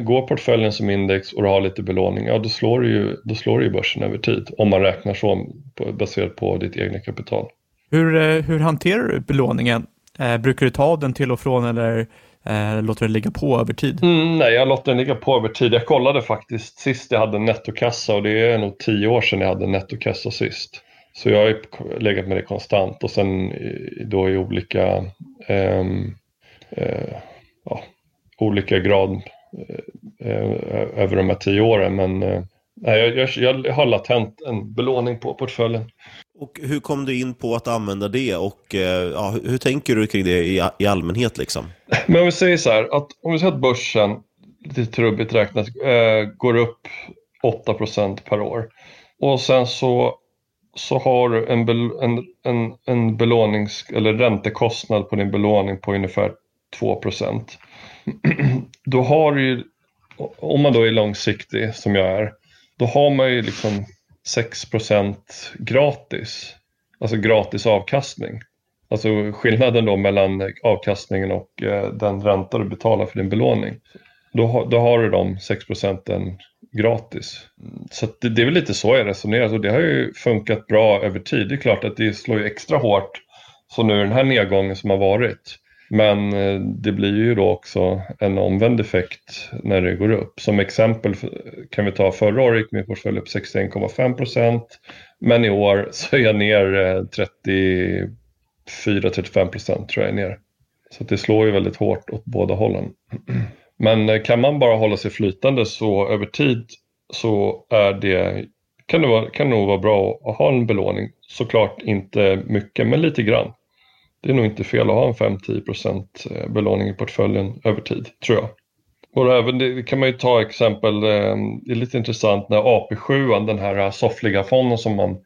går portföljen som index och du har lite belåning, ja då slår du ju, då slår ju börsen över tid om man räknar så på, baserat på ditt egna kapital. Hur, eh, hur hanterar du belåningen? Eh, brukar du ta den till och från eller eh, låter den ligga på över tid? Mm, nej, jag låter den ligga på över tid. Jag kollade faktiskt sist jag hade nettokassa och det är nog tio år sedan jag hade nettokassa sist. Så jag har legat med det konstant och sen då i olika, eh, eh, ja, olika grad eh, eh, över de här tio åren. Men eh, jag, jag, jag har latent en belåning på portföljen. Och hur kom du in på att använda det och eh, ja, hur tänker du kring det i, i allmänhet? Liksom? Men om vi säger så här, att om vi säger att börsen, lite trubbigt räknat, eh, går upp 8% per år och sen så, så har du en, en, en, en belånings eller räntekostnad på din belåning på ungefär 2% [clears throat] Då har du ju, om man då är långsiktig som jag är, då har man ju liksom 6% gratis. Alltså gratis avkastning. Alltså skillnaden då mellan avkastningen och eh, den ränta du betalar för din belåning. Då, då har du de 6 procenten gratis. Så det, det, är väl lite så jag resonerar och det har ju funkat bra över tid. Det är klart att det slår ju extra hårt så nu den här nedgången som har varit. Men eh, det blir ju då också en omvänd effekt när det går upp. Som exempel kan vi ta förra året gick min portfölj upp 61,5 procent. Men i år [laughs] så är jag ner eh, 34-35 procent tror jag är ner. Så det slår ju väldigt hårt åt båda hållen. [clears throat] Men eh, kan man bara hålla sig flytande så över tid så är det kan det, vara, kan det nog vara bra att ha en belåning. Såklart inte mycket, men lite grann. Det är nog inte fel att ha en 5-10% eh, belåning i portföljen över tid, tror jag. Och även det kan man ju ta exempel, eh, det är lite intressant när AP7, den här eh, soffliga fonden som man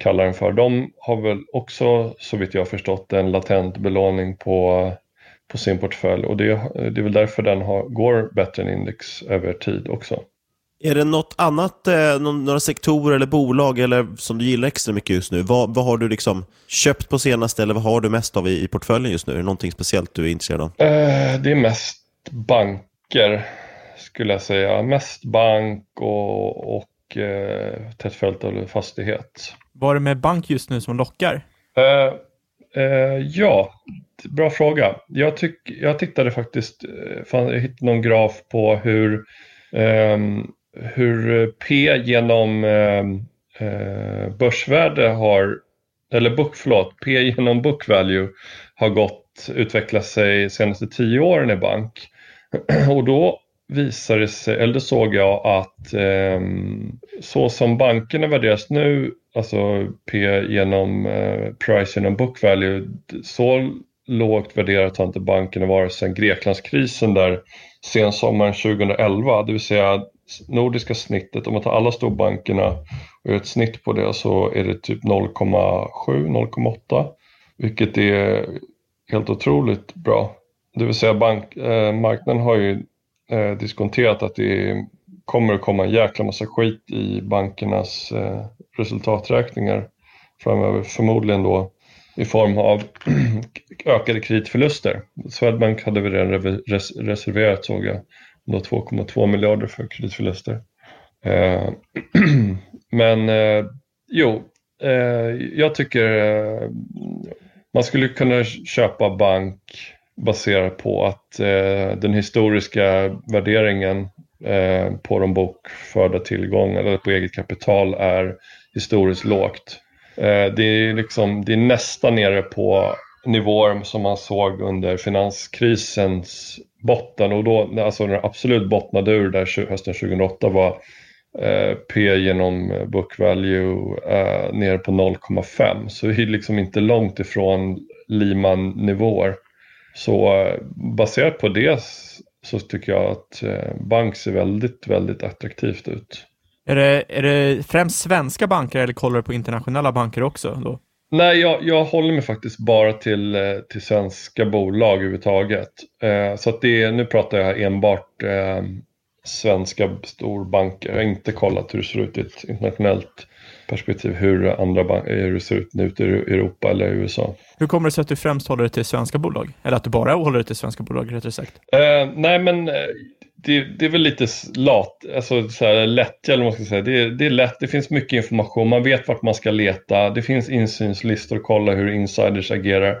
kallar den för, de har väl också så vitt jag har förstått en latent belåning på, på sin portfölj och det, det är väl därför den har, går bättre än index över tid också. Är det något annat, eh, några sektorer eller bolag eller som du gillar extra mycket just nu? Vad, vad har du liksom köpt på senaste eller vad har du mest av i, i portföljen just nu? Är det någonting speciellt du är intresserad av? Eh, det är mest banker skulle jag säga. Mest bank och, och eh, tätt följt av fastighet. Vad är det med bank just nu som lockar? Eh, ja, bra fråga. Jag, tyck, jag tittade faktiskt, fan, jag hittade någon graf på hur Um, hur eh, P genom eh, eh, börsvärde har, eller book, förlåt, P genom book value har gått, utvecklat sig senaste tio åren i bank. [clears throat] Och då visade det sig, eller såg jag att eh, så som bankerna värderas nu, alltså P genom eh, price genom book value, så lågt värderat har inte bankerna varit sedan Greklandskrisen där sensommaren 2011, det vill säga nordiska snittet, om man tar alla storbankerna och gör ett snitt på det så är det typ 0,7-0,8 vilket är helt otroligt bra. Det vill säga bank, eh, marknaden har ju eh, diskonterat att det kommer att komma en jäkla massa skit i bankernas eh, resultaträkningar framöver. Förmodligen då i form av [clears throat] ökade kreditförluster. Swedbank hade vi redan reserverat såg jag 2,2 miljarder för kreditförluster. Eh, [clears throat] men eh, jo, eh, jag tycker eh, man skulle kunna köpa bank baserat på att eh, den historiska värderingen eh, på de bokförda tillgångarna eller på eget kapital är historiskt lågt. Eh, det, är liksom, det är nästan nere på nivåer som man såg under finanskrisens botten och då, alltså när absolut bottnade ur där hösten 2008 var eh, P genom eh, book value eh, ner på 0,5 så det är liksom inte långt ifrån Lehman-nivåer. Så eh, baserat på det så tycker jag att eh, bank ser väldigt, väldigt attraktivt ut. Är det, är det främst svenska banker eller kollar du på internationella banker också? Då? Nej, jag, jag håller mig faktiskt bara till, eh, till svenska bolag överhuvudtaget. Eh, så att det, nu pratar jag enbart eh, svenska storbanker. Jag har inte kollat hur det ser ut i ett internationellt perspektiv, hur, andra hur det ser ut ute i Europa eller USA. Hur kommer det sig att du främst håller dig till svenska bolag? Eller att du bara håller dig till svenska bolag, rättare sagt? Eh, nej, men eh, det, det, är väl lite lat, alltså så här lätt, eller vad man ska säga. Det, det, är lätt, det finns mycket information, man vet vart man ska leta, det finns insynslistor och kolla hur insiders agerar.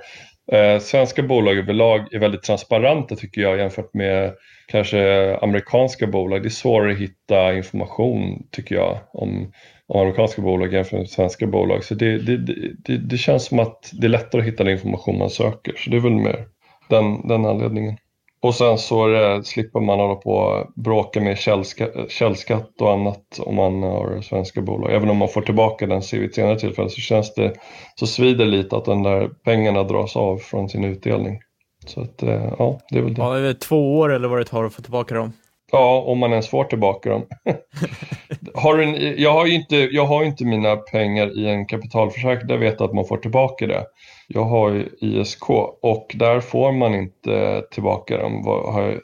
Eh, svenska bolag överlag är väldigt transparenta tycker jag jämfört med kanske amerikanska bolag. Det är svårare att hitta information tycker jag om, om amerikanska bolag jämfört med svenska bolag. Så det, det, det, det känns som att det är lättare att hitta den information man söker. Så det är väl mer den, den anledningen. Och sen så det, slipper man hålla på och bråka med källskatt, källskatt och annat om man har svenska bolag. Även om man får tillbaka den vid ett senare tillfälle så känns det, så svider lite att den där pengarna dras av från sin utdelning. Så att, eh, ja, det är väl det. Ja, det är två år eller vad det tar att få tillbaka dem. Ja, om man ens får tillbaka dem. [laughs] har en, jag, har ju inte, jag har inte mina pengar i en kapitalförsäkring, där vet jag att man får tillbaka det. Jag har ISK och där får man inte tillbaka dem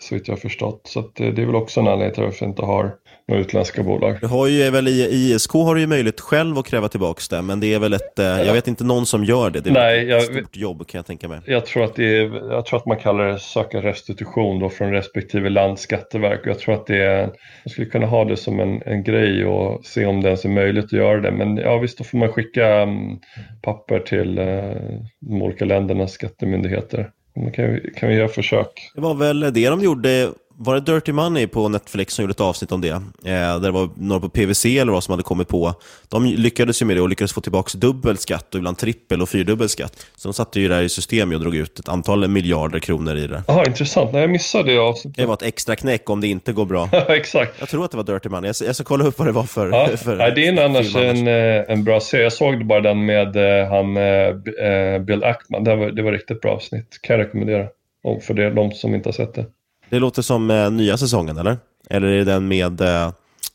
så vitt jag har förstått. Så det, det är väl också en anledning till att jag inte har några utländska bolag. Du har ju väl i ISK har du ju möjlighet själv att kräva tillbaka det, men det är väl ett, eh, jag vet inte någon som gör det. Det är Nej, ett jag, stort jobb kan jag tänka mig. Jag tror att, det är, jag tror att man kallar det söka restitution då från respektive lands skatteverk. Jag tror att det är, man skulle kunna ha det som en, en grej och se om det ens är möjligt att göra det. Men ja visst, då får man skicka um, papper till uh, de olika ländernas skattemyndigheter. Kan vi, kan vi göra försök? Det var väl det de gjorde var det Dirty Money på Netflix som gjorde ett avsnitt om det? Eh, där det var några på PVC eller vad som hade kommit på. De lyckades ju med det och lyckades få tillbaka dubbel skatt och ibland trippel och fyrdubbel skatt. Så de satte ju det här i system och drog ut ett antal miljarder kronor i det. Jaha, intressant. Nej, jag missade det avsnittet. Det var ett extra knäck om det inte går bra. [laughs] Exakt. Jag tror att det var Dirty Money. Jag ska, jag ska kolla upp vad det var för... Ja. för Nej, det är annars en, eh, en bra serie. Jag såg bara den med eh, han, eh, Bill Ackman. Det var, det var riktigt bra avsnitt. Kan jag rekommendera. Och för det, de som inte har sett det. Det låter som eh, nya säsongen, eller? Eller är det den med, eh,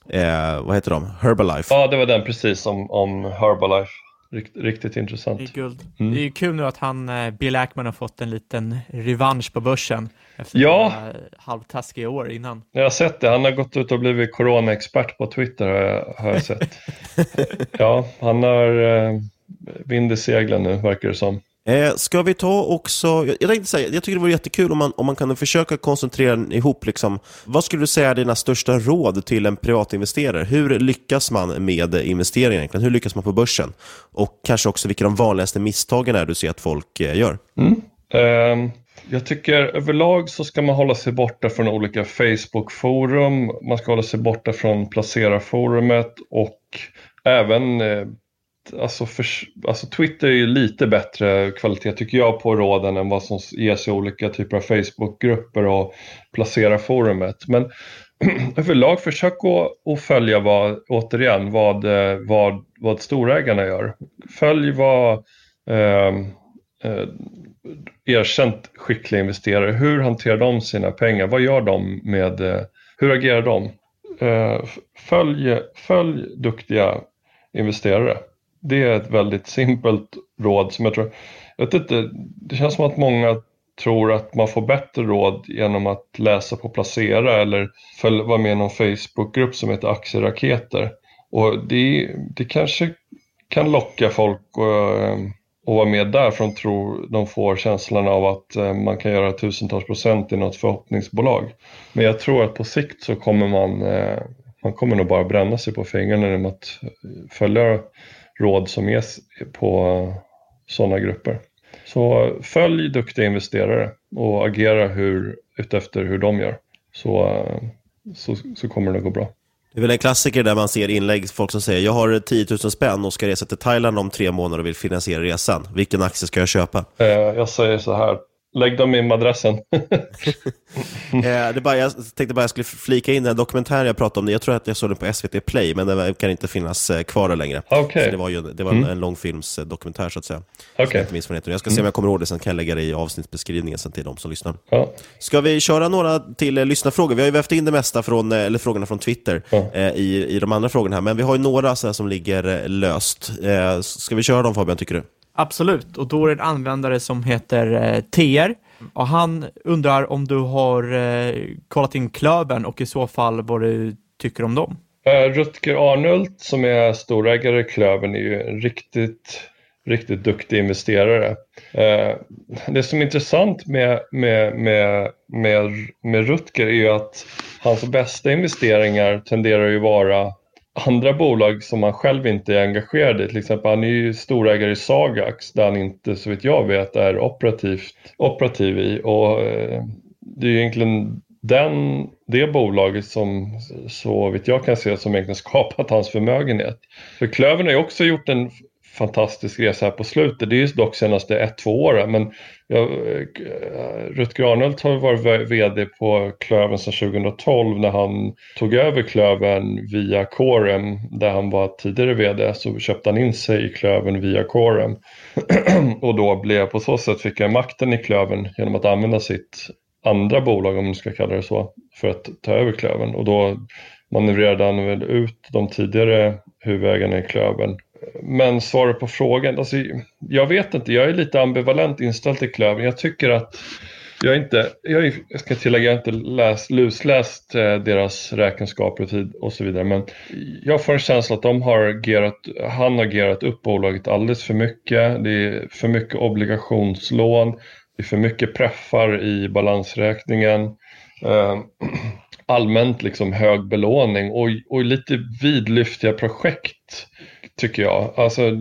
eh, vad heter de? Herbalife? Ja, det var den precis om, om Herbalife. Rikt, riktigt intressant. Det är guld. Mm. Det är kul nu att han, eh, Bill Ackman har fått en liten revansch på börsen. Efter Ja. halvtaskiga år innan. Jag har sett det. Han har gått ut och blivit coronaexpert på Twitter har jag, har jag sett. [laughs] ja, han har eh, vind i seglen nu verkar det som. Eh, ska vi ta också, jag, tänkte säga, jag tycker det vore jättekul om man, om man kunde försöka koncentrera ihop, liksom, vad skulle du säga är dina största råd till en privatinvesterare? Hur lyckas man med investeringar egentligen? Hur lyckas man på börsen? Och kanske också vilka de vanligaste misstagen är du ser att folk eh, gör? Mm. Ehm, jag tycker överlag så ska man hålla sig borta från olika Facebook-forum. Man ska hålla sig borta från placerarforumet och även eh, Alltså, för, alltså Twitter är ju lite bättre kvalitet tycker jag på råden än vad som ges i olika typer av Facebookgrupper och Placera-forumet. Men [clears throat] överlag försök att, att följa vad, återigen, vad, eh, vad, vad storägarna gör. Följ vad eh, eh, erkänt skickliga investerare, hur hanterar de sina pengar? Vad gör de med, eh, hur agerar de? Eh, följ, följ duktiga investerare. Det är ett väldigt simpelt råd som jag tror, jag vet inte, det känns som att många tror att man får bättre råd genom att läsa på Placera eller följ, vara med i någon Facebookgrupp som heter Aktieraketer. Och det, det kanske kan locka folk att, eh, att vara med där för de tror de får känslan av att eh, man kan göra tusentals procent i något förhoppningsbolag. Men jag tror att på sikt så kommer man, eh, man kommer nog bara bränna sig på fingrarna genom att följa råd som ges på sådana grupper. Så följ duktiga investerare och agera hur, utefter hur de gör. Så, så, så kommer det gå bra. Det är väl en klassiker där man ser inlägg, folk som säger jag har 10 000 spänn och ska resa till Thailand om tre månader och vill finansiera resan. Vilken aktie ska jag köpa? Eh, Jag säger så här, lägg dem i madrassen. [laughs] [laughs] Eh, det bara, jag tänkte bara jag skulle flika in den dokumentären jag pratade om. Jag tror att jag såg den på SVT Play, men den kan inte finnas eh, kvar längre. Så det var, ju, det var en, Mm. en långfilmsdokumentär så att säga. Som jag inte minns vad. Jag ska se om jag kommer ihåg det, sen kan jag lägga det i avsnittsbeskrivningen sen till de som lyssnar. Ja. Ska vi köra några till eh, lyssnarfrågor? Vi har ju vävt in det mesta från, eh, eller frågorna från Twitter eh, i, i de andra frågorna här, men vi har ju några så som ligger löst. Eh, ska vi köra dem Fabian, tycker du? Absolut, och då är det en användare som heter eh, TR och han undrar om du har eh, kollat in Klövern och i så fall vad du tycker om dem. Eh, Rutger Arnult som är storägare i Klövern är ju en riktigt, riktigt duktig investerare. Eh, Det som är intressant med, med, med, med, med Rutger är ju att hans bästa investeringar tenderar ju vara andra bolag som han själv inte är engagerad i. Till exempel han är ju storägare i Sagax där han inte så vitt jag vet är operativt, operativ i. Och eh, det är ju egentligen den, det bolaget som så vitt jag kan se som egentligen [laughs] skapat hans förmögenhet. För Klövern har ju också gjort en fantastisk resa här på slutet. Det är ju dock senaste ett, två åren. Men jag, eh, Rutger har varit VD på Klövern sedan 2012 när han tog över Klövern via Corem där han var tidigare VD så köpte han in sig i Klövern via Corem. [clears throat] och då blev på så sätt fick jag makten i Klövern genom att använda sitt andra bolag om man ska kalla det så för att ta över Klövern och då manövrerade han väl ut de tidigare huvudägarna i Klövern men svaret på frågan, alltså, jag vet inte, jag är lite ambivalent inställd till Klövern. Jag tycker att jag inte, jag, jag ska tillägga, jag har inte läst, lusläst eh, deras räkenskaper och, tid och så vidare, men jag får en känsla att de har agerat, han har agerat upp bolaget alldeles för mycket. Det är för mycket obligationslån, det är för mycket preffar i balansräkningen. Eh, [clears throat] allmänt liksom hög belåning och, och lite vidlyftiga projekt tycker jag. Alltså,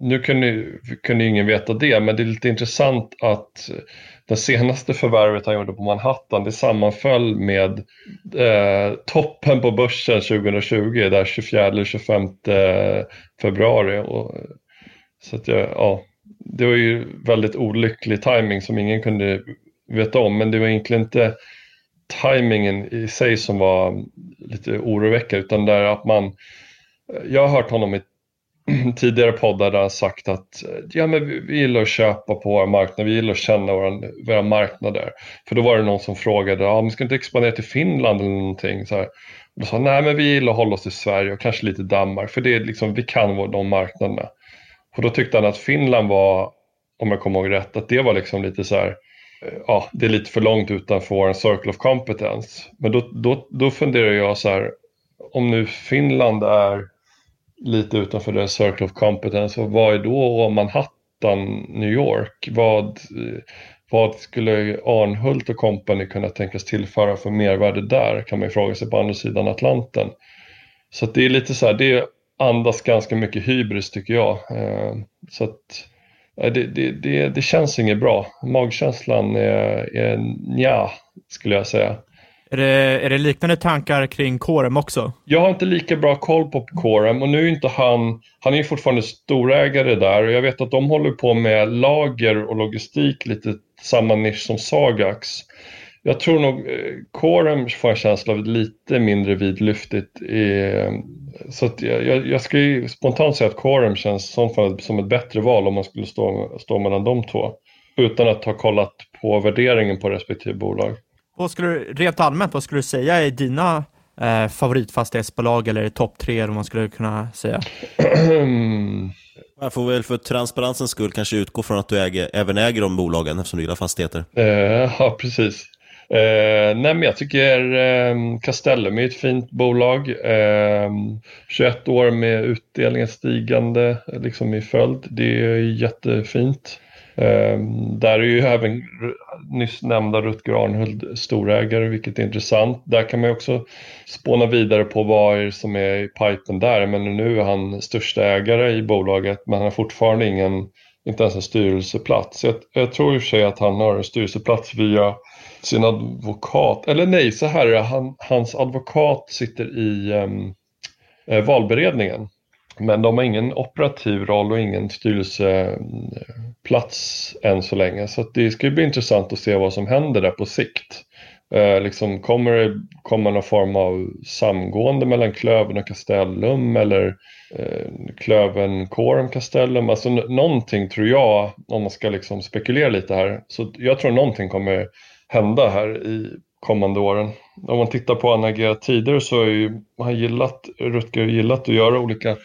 nu kunde, kunde ingen veta det, men det är lite intressant att det senaste förvärvet han gjorde på Manhattan, det sammanföll med eh, toppen på börsen 2020, där 24 eller 25 eh, februari. Och, så att jag, ja, det var ju väldigt olycklig timing som ingen kunde veta om, men det var egentligen inte timingen i sig som var lite oroväckande, utan där att man, jag har hört honom i [clears throat] tidigare poddar där han sagt att ja, men vi gillar att köpa på våra marknader, vi gillar att känna våra, våra marknader. För då var det någon som frågade, ja, men ska inte expandera till Finland eller någonting? Så här. Då sa nej men vi gillar att hålla oss till Sverige och kanske lite Danmark, för det är liksom, vi kan de marknaderna. Och då tyckte han att Finland var, om jag kommer ihåg rätt, att det var liksom lite så här, eh, ja, det är lite för långt utanför en circle of competence. Men då, då, då funderar jag så här, om nu Finland är lite utanför deras circle of competence, och vad är då Manhattan, New York? Vad, vad skulle Arnhult och company kunna tänkas tillföra för mervärde där, kan man ju fråga sig på andra sidan Atlanten. Så det är lite så här, det andas ganska mycket hybris tycker jag. Eh, så att eh, det, det, det, det känns inget bra. Magkänslan är, är nja, skulle jag säga. Är det, är det liknande tankar kring Corem också? Jag har inte lika bra koll på Corem och nu är inte han, han är ju fortfarande storägare där och jag vet att de håller på med lager och logistik lite samma nisch som Sagax. Jag tror nog eh, Corem får en känsla av lite mindre vidlyftigt. Eh, så att jag, jag, skulle spontant säga att Corem känns som, som ett bättre val om man skulle stå, stå mellan de två. Utan att ha kollat på värderingen på respektive bolag. Vad skulle du, rent allmänt, vad skulle du säga är dina eh, favoritfastighetsbolag eller topp tre, eller vad man skulle kunna säga? [clears throat] Jag får väl för transparensens skull kanske utgå från att du äger, även äger de bolagen eftersom du gillar fastigheter. Eh, ja, precis. Eh, nej, men jag tycker eh, Castellum är ett fint bolag. Eh, 21 år med utdelningen stigande liksom i följd. Det är jättefint. Ehm, där är ju även nyss nämnda Rutger Arnhult storägare, vilket är intressant. Där kan man också spåna vidare på vad är som är i pipen där. Men nu är han största ägare i bolaget, men han har fortfarande ingen, inte ens en styrelseplats. Jag, jag tror i och för sig att han har en styrelseplats via sin advokat, eller nej, så här är det, han, hans advokat sitter i um, valberedningen. Men de har ingen operativ roll och ingen styrelseplats än så länge. Så det ska bli intressant att se vad som händer där på sikt. Eh, liksom, kommer det komma någon form av samgående mellan Klöven och Castellum eller eh, Klöven Corum Castellum? Alltså någonting tror jag, om man ska liksom spekulera lite här, så jag tror någonting kommer hända här i kommande åren. Om man tittar på han agerat tidigare så har ju han gillat, Rutger gillat att göra olika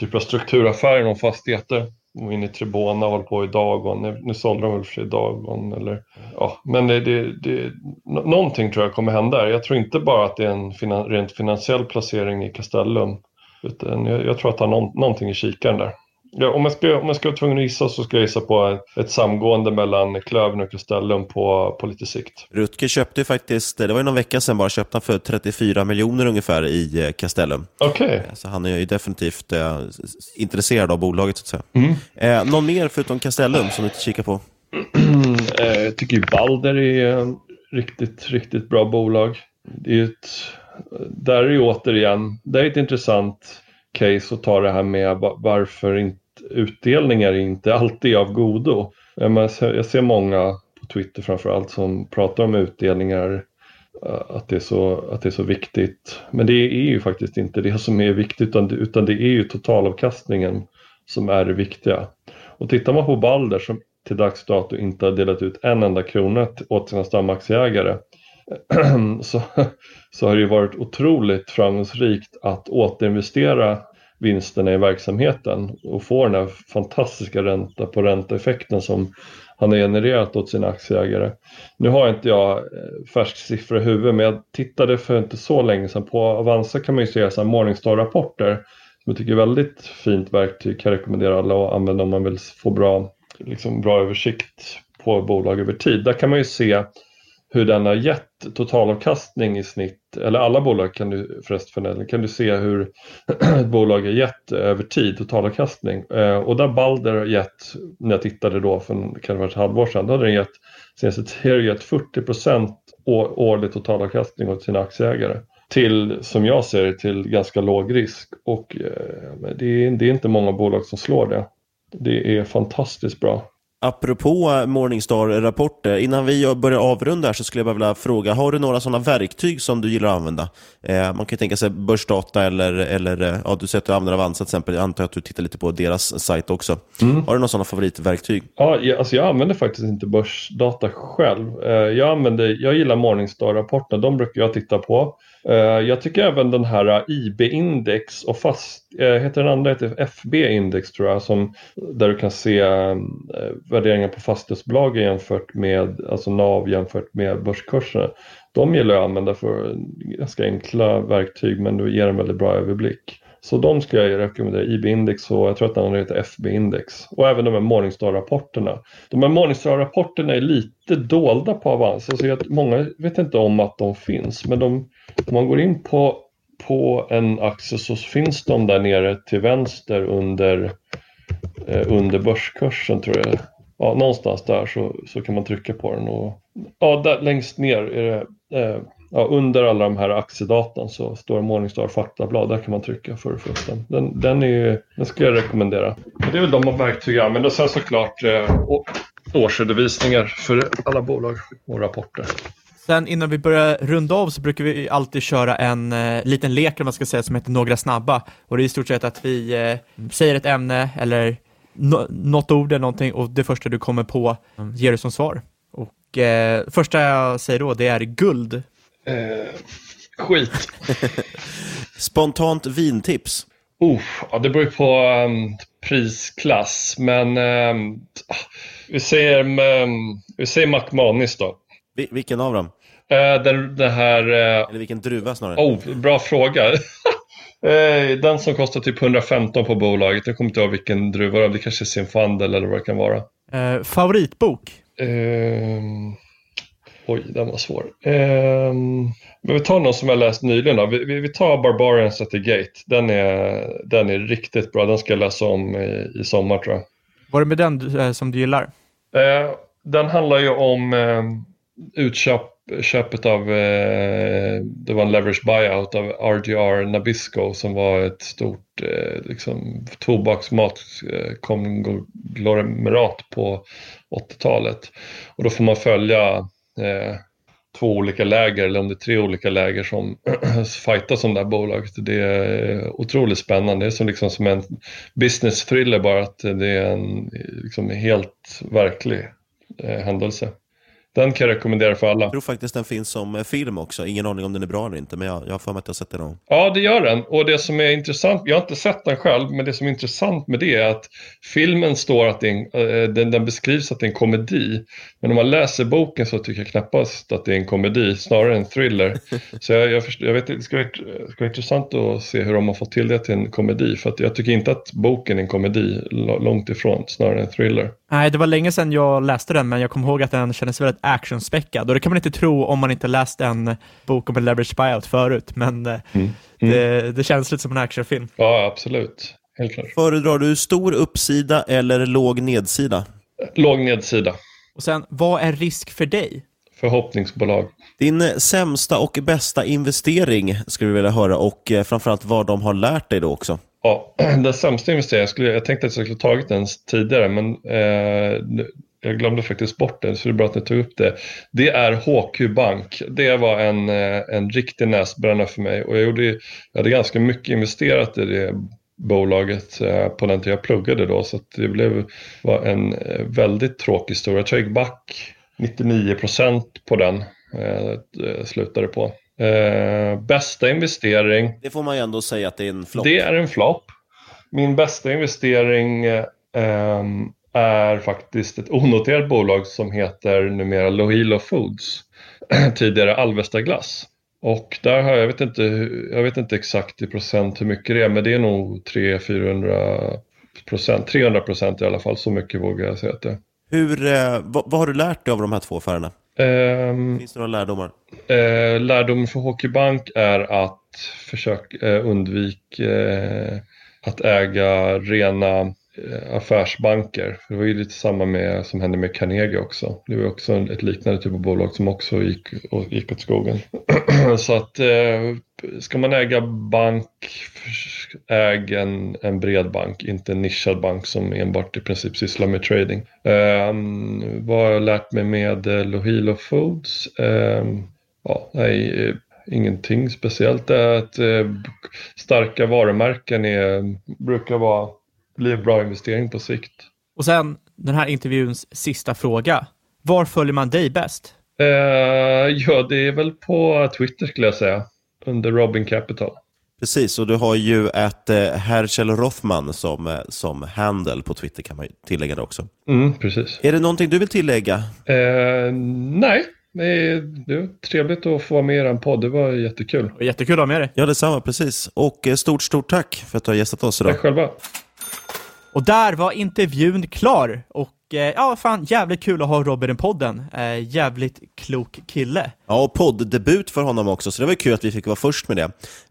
typer av strukturaffärer inom fastigheter. Och in i Tribona och håller på i Dagon. Nu, nu sålde de väl för sig Dagon. Eller, ja. Men det, det, det, någonting tror jag kommer hända. Jag tror inte bara att det är en finan, rent finansiell placering i Castellum. Utan jag, jag tror att han har någon, någonting i kikaren där. Ja, om, jag ska, om jag ska vara tvungen att gissa så ska jag gissa på ett samgående mellan Klöven och Castellum på, på lite sikt. Rutger köpte faktiskt, det var ju någon vecka sedan bara, köpte han för 34 miljoner ungefär i eh, Castellum. Okej. Okay. Så han är ju definitivt eh, intresserad av bolaget så att säga. Mm. Eh, någon mer förutom Castellum som du inte kikar på? [clears throat] Eh, jag tycker Balder är riktigt, riktigt bra bolag. Det är ett, där är ju återigen, det är ett intressant case och ta det här med varför inte utdelningar inte alltid är av godo. Jag ser många på Twitter framförallt som pratar om utdelningar, eh, att det, är så, att det är så viktigt. Men det är ju faktiskt inte det som är viktigt utan det, utan det är ju totalavkastningen som är det viktiga. Och tittar man på Balder som till dags dato inte har delat ut en enda krona åt sina stamaktieägare [clears throat] så, så har det ju varit otroligt framgångsrikt att återinvestera vinsterna i verksamheten och få den här fantastiska ränta på ränta-effekten som han har genererat åt sina aktieägare. Nu har inte jag eh, färsk siffra i huvudet men jag tittade för inte så länge sedan på Avanza kan man ju se Morningstar-rapporter som jag tycker är väldigt fint verktyg, kan rekommendera alla att använda om man vill få bra, liksom bra översikt på bolag över tid. Där kan man ju se hur den har gett totalavkastning i snitt, eller alla bolag kan du förresten kan du se hur ett [clears throat] bolag har gett över tid totalavkastning. Eh, och där Balder har gett, när jag tittade då för kan det vara ett halvår sedan, då hade den gett, senaste tio gett 40 procent årlig totalavkastning åt sina aktieägare. Till, som jag ser det, till ganska låg risk. Och eh, det, är, det är inte många bolag som slår det. Det är fantastiskt bra. Apropå Morningstar-rapporter, innan vi börjar avrunda här så skulle jag bara vilja fråga, har du några sådana verktyg som du gillar att använda? Eh, man kan ju tänka sig börsdata eller, eller eh, ja, du säger att du använder Avanza till exempel, jag antar att du tittar lite på deras sajt också. Mm. Har du några sådana favoritverktyg? Ja, jag, alltså jag använder faktiskt inte börsdata själv. Eh, jag, använder, jag gillar Morningstar-rapporterna, de brukar jag titta på. Eh, jag tycker även den här eh, IB-index och fast, eh, heter den andra heter FB-index tror jag, som, där du kan se värderingar på fastighetsbolagen jämfört med, alltså NAV jämfört med börskurserna. De gillar jag att använda för ganska enkla verktyg men du ger en väldigt bra överblick. Så de skulle jag rekommendera, IB-index och jag tror att den andra heter FB-index. Och även de här Morningstar-rapporterna. De här Morningstar-rapporterna är lite dolda på Avanza, så jag, många vet inte om att de finns. Men de, om man går in på, på en aktie så finns de där nere till vänster under, eh, under börskursen tror jag. Ja, någonstans där så, så kan man trycka på den. Och, ja, där, längst ner är det eh, ja, under alla de här aktiedatan så står Morningstar faktablad. Där kan man trycka för att få upp den. Den, den, är, den ska jag rekommendera. Det är väl de verktyg jag använder. Sen såklart eh, årsredovisningar för alla bolag och rapporter. Sen innan vi börjar runda av så brukar vi alltid köra en eh, liten lek, man ska säga, som heter Några snabba. Och det är i stort sett att vi eh, säger ett ämne eller no något ord eller någonting och det första du kommer på mm, ger du som svar. Och eh, första jag säger då, det är guld. Eh, skit. [laughs] Spontant vintips? Uh, ja, det beror ju på um, prisklass, men um, vi säger, um, vi säger då. Vil vilken av dem? Uh, den, den här... Uh, Eller vilken druva snarare? Oh, bra fråga. uh, [laughs] den som kostar typ 115 på bolaget. Jag kommer inte ihåg vilken druva det kanske är Zinfandel eller vad det kan vara. Uh, favoritbok? Uh, Oj, den var svår. Um, men vi tar någon som jag läst nyligen då. Vi, vi, vi, tar Barbarians at the Gate. Den är, den är riktigt bra. Den ska jag läsa om i, i sommar tror jag. Var det med den eh, som du gillar? Den handlar ju om uh, utköp, köpet av, eh, det var en leverage buyout av RGR Nabisco som var ett stort uh, liksom, tobaksmatkonglomerat eh, på 80-talet. Och då får man följa eh, två olika läger eller om det är tre olika läger som [clears throat] fightas om det här bolaget. Det är otroligt spännande. Det är som, liksom som en business thriller bara att det är en liksom, helt verklig eh, händelse. Den kan jag rekommendera för alla. Jag tror faktiskt den finns som eh, film också. Ingen aning om den är bra eller inte, men jag, jag har för mig att jag har sett den någon Ja, det gör den. Och det som är intressant, jag har inte sett den själv, men det som är intressant med det är att filmen står att det är en, äh, den, den, beskrivs att det är en komedi. Men om man läser boken så tycker jag knappast att det är en komedi, snarare en thriller. [laughs] så jag, jag, förstår, jag vet det ska, vara, det ska vara intressant att se hur de har fått till det till en komedi. För att jag tycker inte att boken är en komedi, långt ifrån, snarare en thriller. Nej, det var länge sedan jag läste den, men jag kommer ihåg att den kändes väldigt actionspäckad. Och det kan man inte tro om man inte läst en bok om en leverage buyout förut, men eh, mm. Mm. Det, det, känns lite som en actionfilm. Ja, absolut. Helt klart. Föredrar du stor uppsida eller låg nedsida? Låg nedsida. Och sen, vad är risk för dig? Förhoppningsbolag. Din sämsta och bästa investering skulle vi vilja höra och eh, framförallt vad de har lärt dig då också. Ja, [clears throat] den sämsta investeringen, jag, jag tänkte att jag skulle tagit den tidigare men eh, jag glömde faktiskt bort den så det är bra att ni tog upp det. Det är HQ Bank. Det var en, eh, en riktig näsbrännare för mig och jag, gjorde, jag hade ganska mycket investerat i det bolaget eh, på den tiden jag pluggade då så det blev, var en eh, väldigt tråkig historia. Jag gick back 99% på den, slutade på. Bästa investering. Det får man ju ändå säga att det är en flopp. Det är en flopp. Min bästa investering eh, är faktiskt ett onoterat bolag som heter numera Lohilo Foods. [clears throat] Tidigare Alvesta Glass. Och där har jag, vet inte, jag vet inte exakt i procent hur mycket det är, men det är nog 300-400 procent, 300 procent i alla fall, så mycket vågar jag säga att det Hur, eh, vad, vad, har du lärt dig av de här två affärerna? Um, Finns det några lärdomar? Uh, lärdomen för Hockeybank är att försöka uh, undvika uh, att äga rena Eh, affärsbanker. Det var ju lite samma med, som hände med Carnegie också. Det var också ett liknande typ av bolag som också gick, och gick åt skogen. [clears throat] Så att eh, ska man äga bank, äg en, en bred bank, inte en nischad bank som enbart i princip sysslar med trading. Um, vad har jag lärt mig med eh, Lohilo Foods? Um, ja, nej, ingenting speciellt. Det är att starka varumärken är, brukar vara, bli en bra investering på sikt. Och sen den här intervjuns sista fråga. Var följer man dig bäst? Uh, ja, det är väl på Twitter skulle jag säga under Robin Capital. Precis, och du har ju ett eh, Herschel Rothman som, eh, som handle på Twitter kan man tillägga det också. Mm, precis. Är det någonting du vill tillägga? Eh, nej, det är trevligt att få vara med i er podd. Det var jättekul. Jättekul att ha med dig. Ja, detsamma. Precis. Och eh, stort, stort tack för att du har gästat oss idag. Tack själva. Och där var intervjun klar. Och eh, ja, fan jävligt kul att ha Robin i podden. Eh, jävligt klok kille. Ja, och podddebut för honom också, så det var kul att vi fick vara först med det.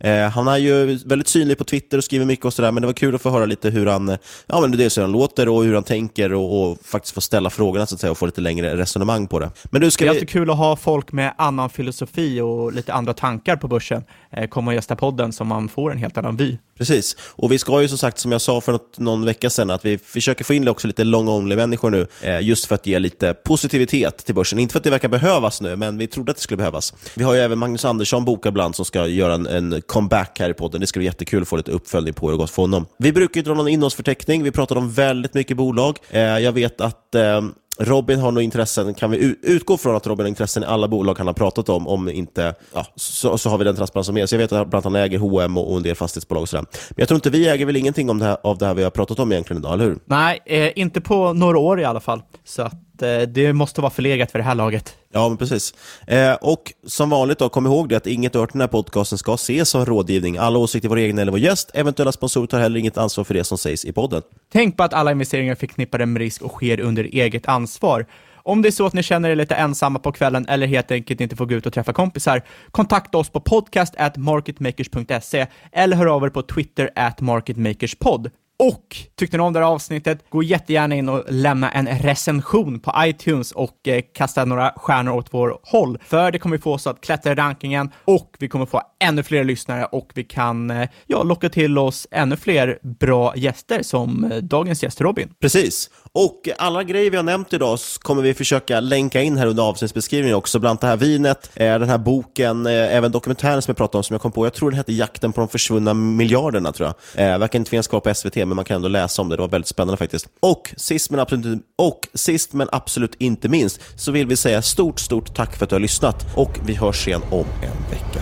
Eh, han är ju väldigt synlig på Twitter och skriver mycket och sådär, men det var kul att få höra lite hur han, ja men dels hur han låter och hur han tänker och, och faktiskt få ställa frågorna så att säga och få lite längre resonemang på det. Men nu ska det är vi... alltid kul att ha folk med annan filosofi och lite andra tankar på börsen eh, komma och gästa podden så man får en helt annan vy. Precis, och vi ska ju som sagt, som jag sa för något, någon vecka sedan, att vi försöker få in också lite long-only-människor nu, eh, just för att ge lite positivitet till börsen. Inte för att det verkar behövas nu, men vi trodde att det skulle behövas. Vi har ju även Magnus Andersson bokad bland som ska göra en, en, comeback här i podden. Det ska bli jättekul att få lite uppföljning på hur det gått för honom. Vi brukar ju dra någon innehållsförteckning. Vi pratar om väldigt mycket bolag. Eh, jag vet att eh, Robin har nog intressen, kan vi utgå från att Robin har intressen i alla bolag han har pratat om, om inte, ja, så, så har vi den transparensen med. Så jag vet att bland annat han äger H&M och, och en del fastighetsbolag och sådär. Men jag tror inte vi äger väl ingenting om det här, av det här vi har pratat om egentligen idag, eller hur? Nej, eh, inte på några år i alla fall. Så att det måste vara förlegat för det här laget. Ja, men precis. Eh, och som vanligt, då, kom ihåg det att inget hört den här podcasten ska ses som rådgivning. Alla åsikter vår egen eller vår gäst. Eventuella sponsorer tar heller inget ansvar för det som sägs i podden. Tänk på att alla investeringar är förknippade med risk och sker under eget ansvar. Om det är så att ni känner er lite ensamma på kvällen eller helt enkelt inte får gå ut och träffa kompisar, kontakta oss på podcast marketmakers.se eller hör av er på Twitter at marketmakerspod. Och tyckte ni om det här avsnittet, gå jättegärna in och lämna en recension på iTunes och eh, kasta några stjärnor åt vår håll. För det kommer få oss att klättra i rankingen och vi kommer få ännu fler lyssnare och vi kan eh, ja, locka till oss ännu fler bra gäster som eh, dagens gäst Robin. Precis. Och alla grejer vi har nämnt idag kommer vi försöka länka in här under avsnittsbeskrivningen också, bland annat det här vinet, eh, den här boken, eh, även dokumentären som jag pratade om som jag kom på. Jag tror den hette Jakten på de försvunna miljarderna, tror jag. Eh, verkar inte finnas kvar på SVT, men man kan ändå läsa om det. Det var väldigt spännande faktiskt. Och sist men absolut, och sist, men absolut inte minst så vill vi säga stort, stort tack för att du har lyssnat och vi hörs igen om en vecka.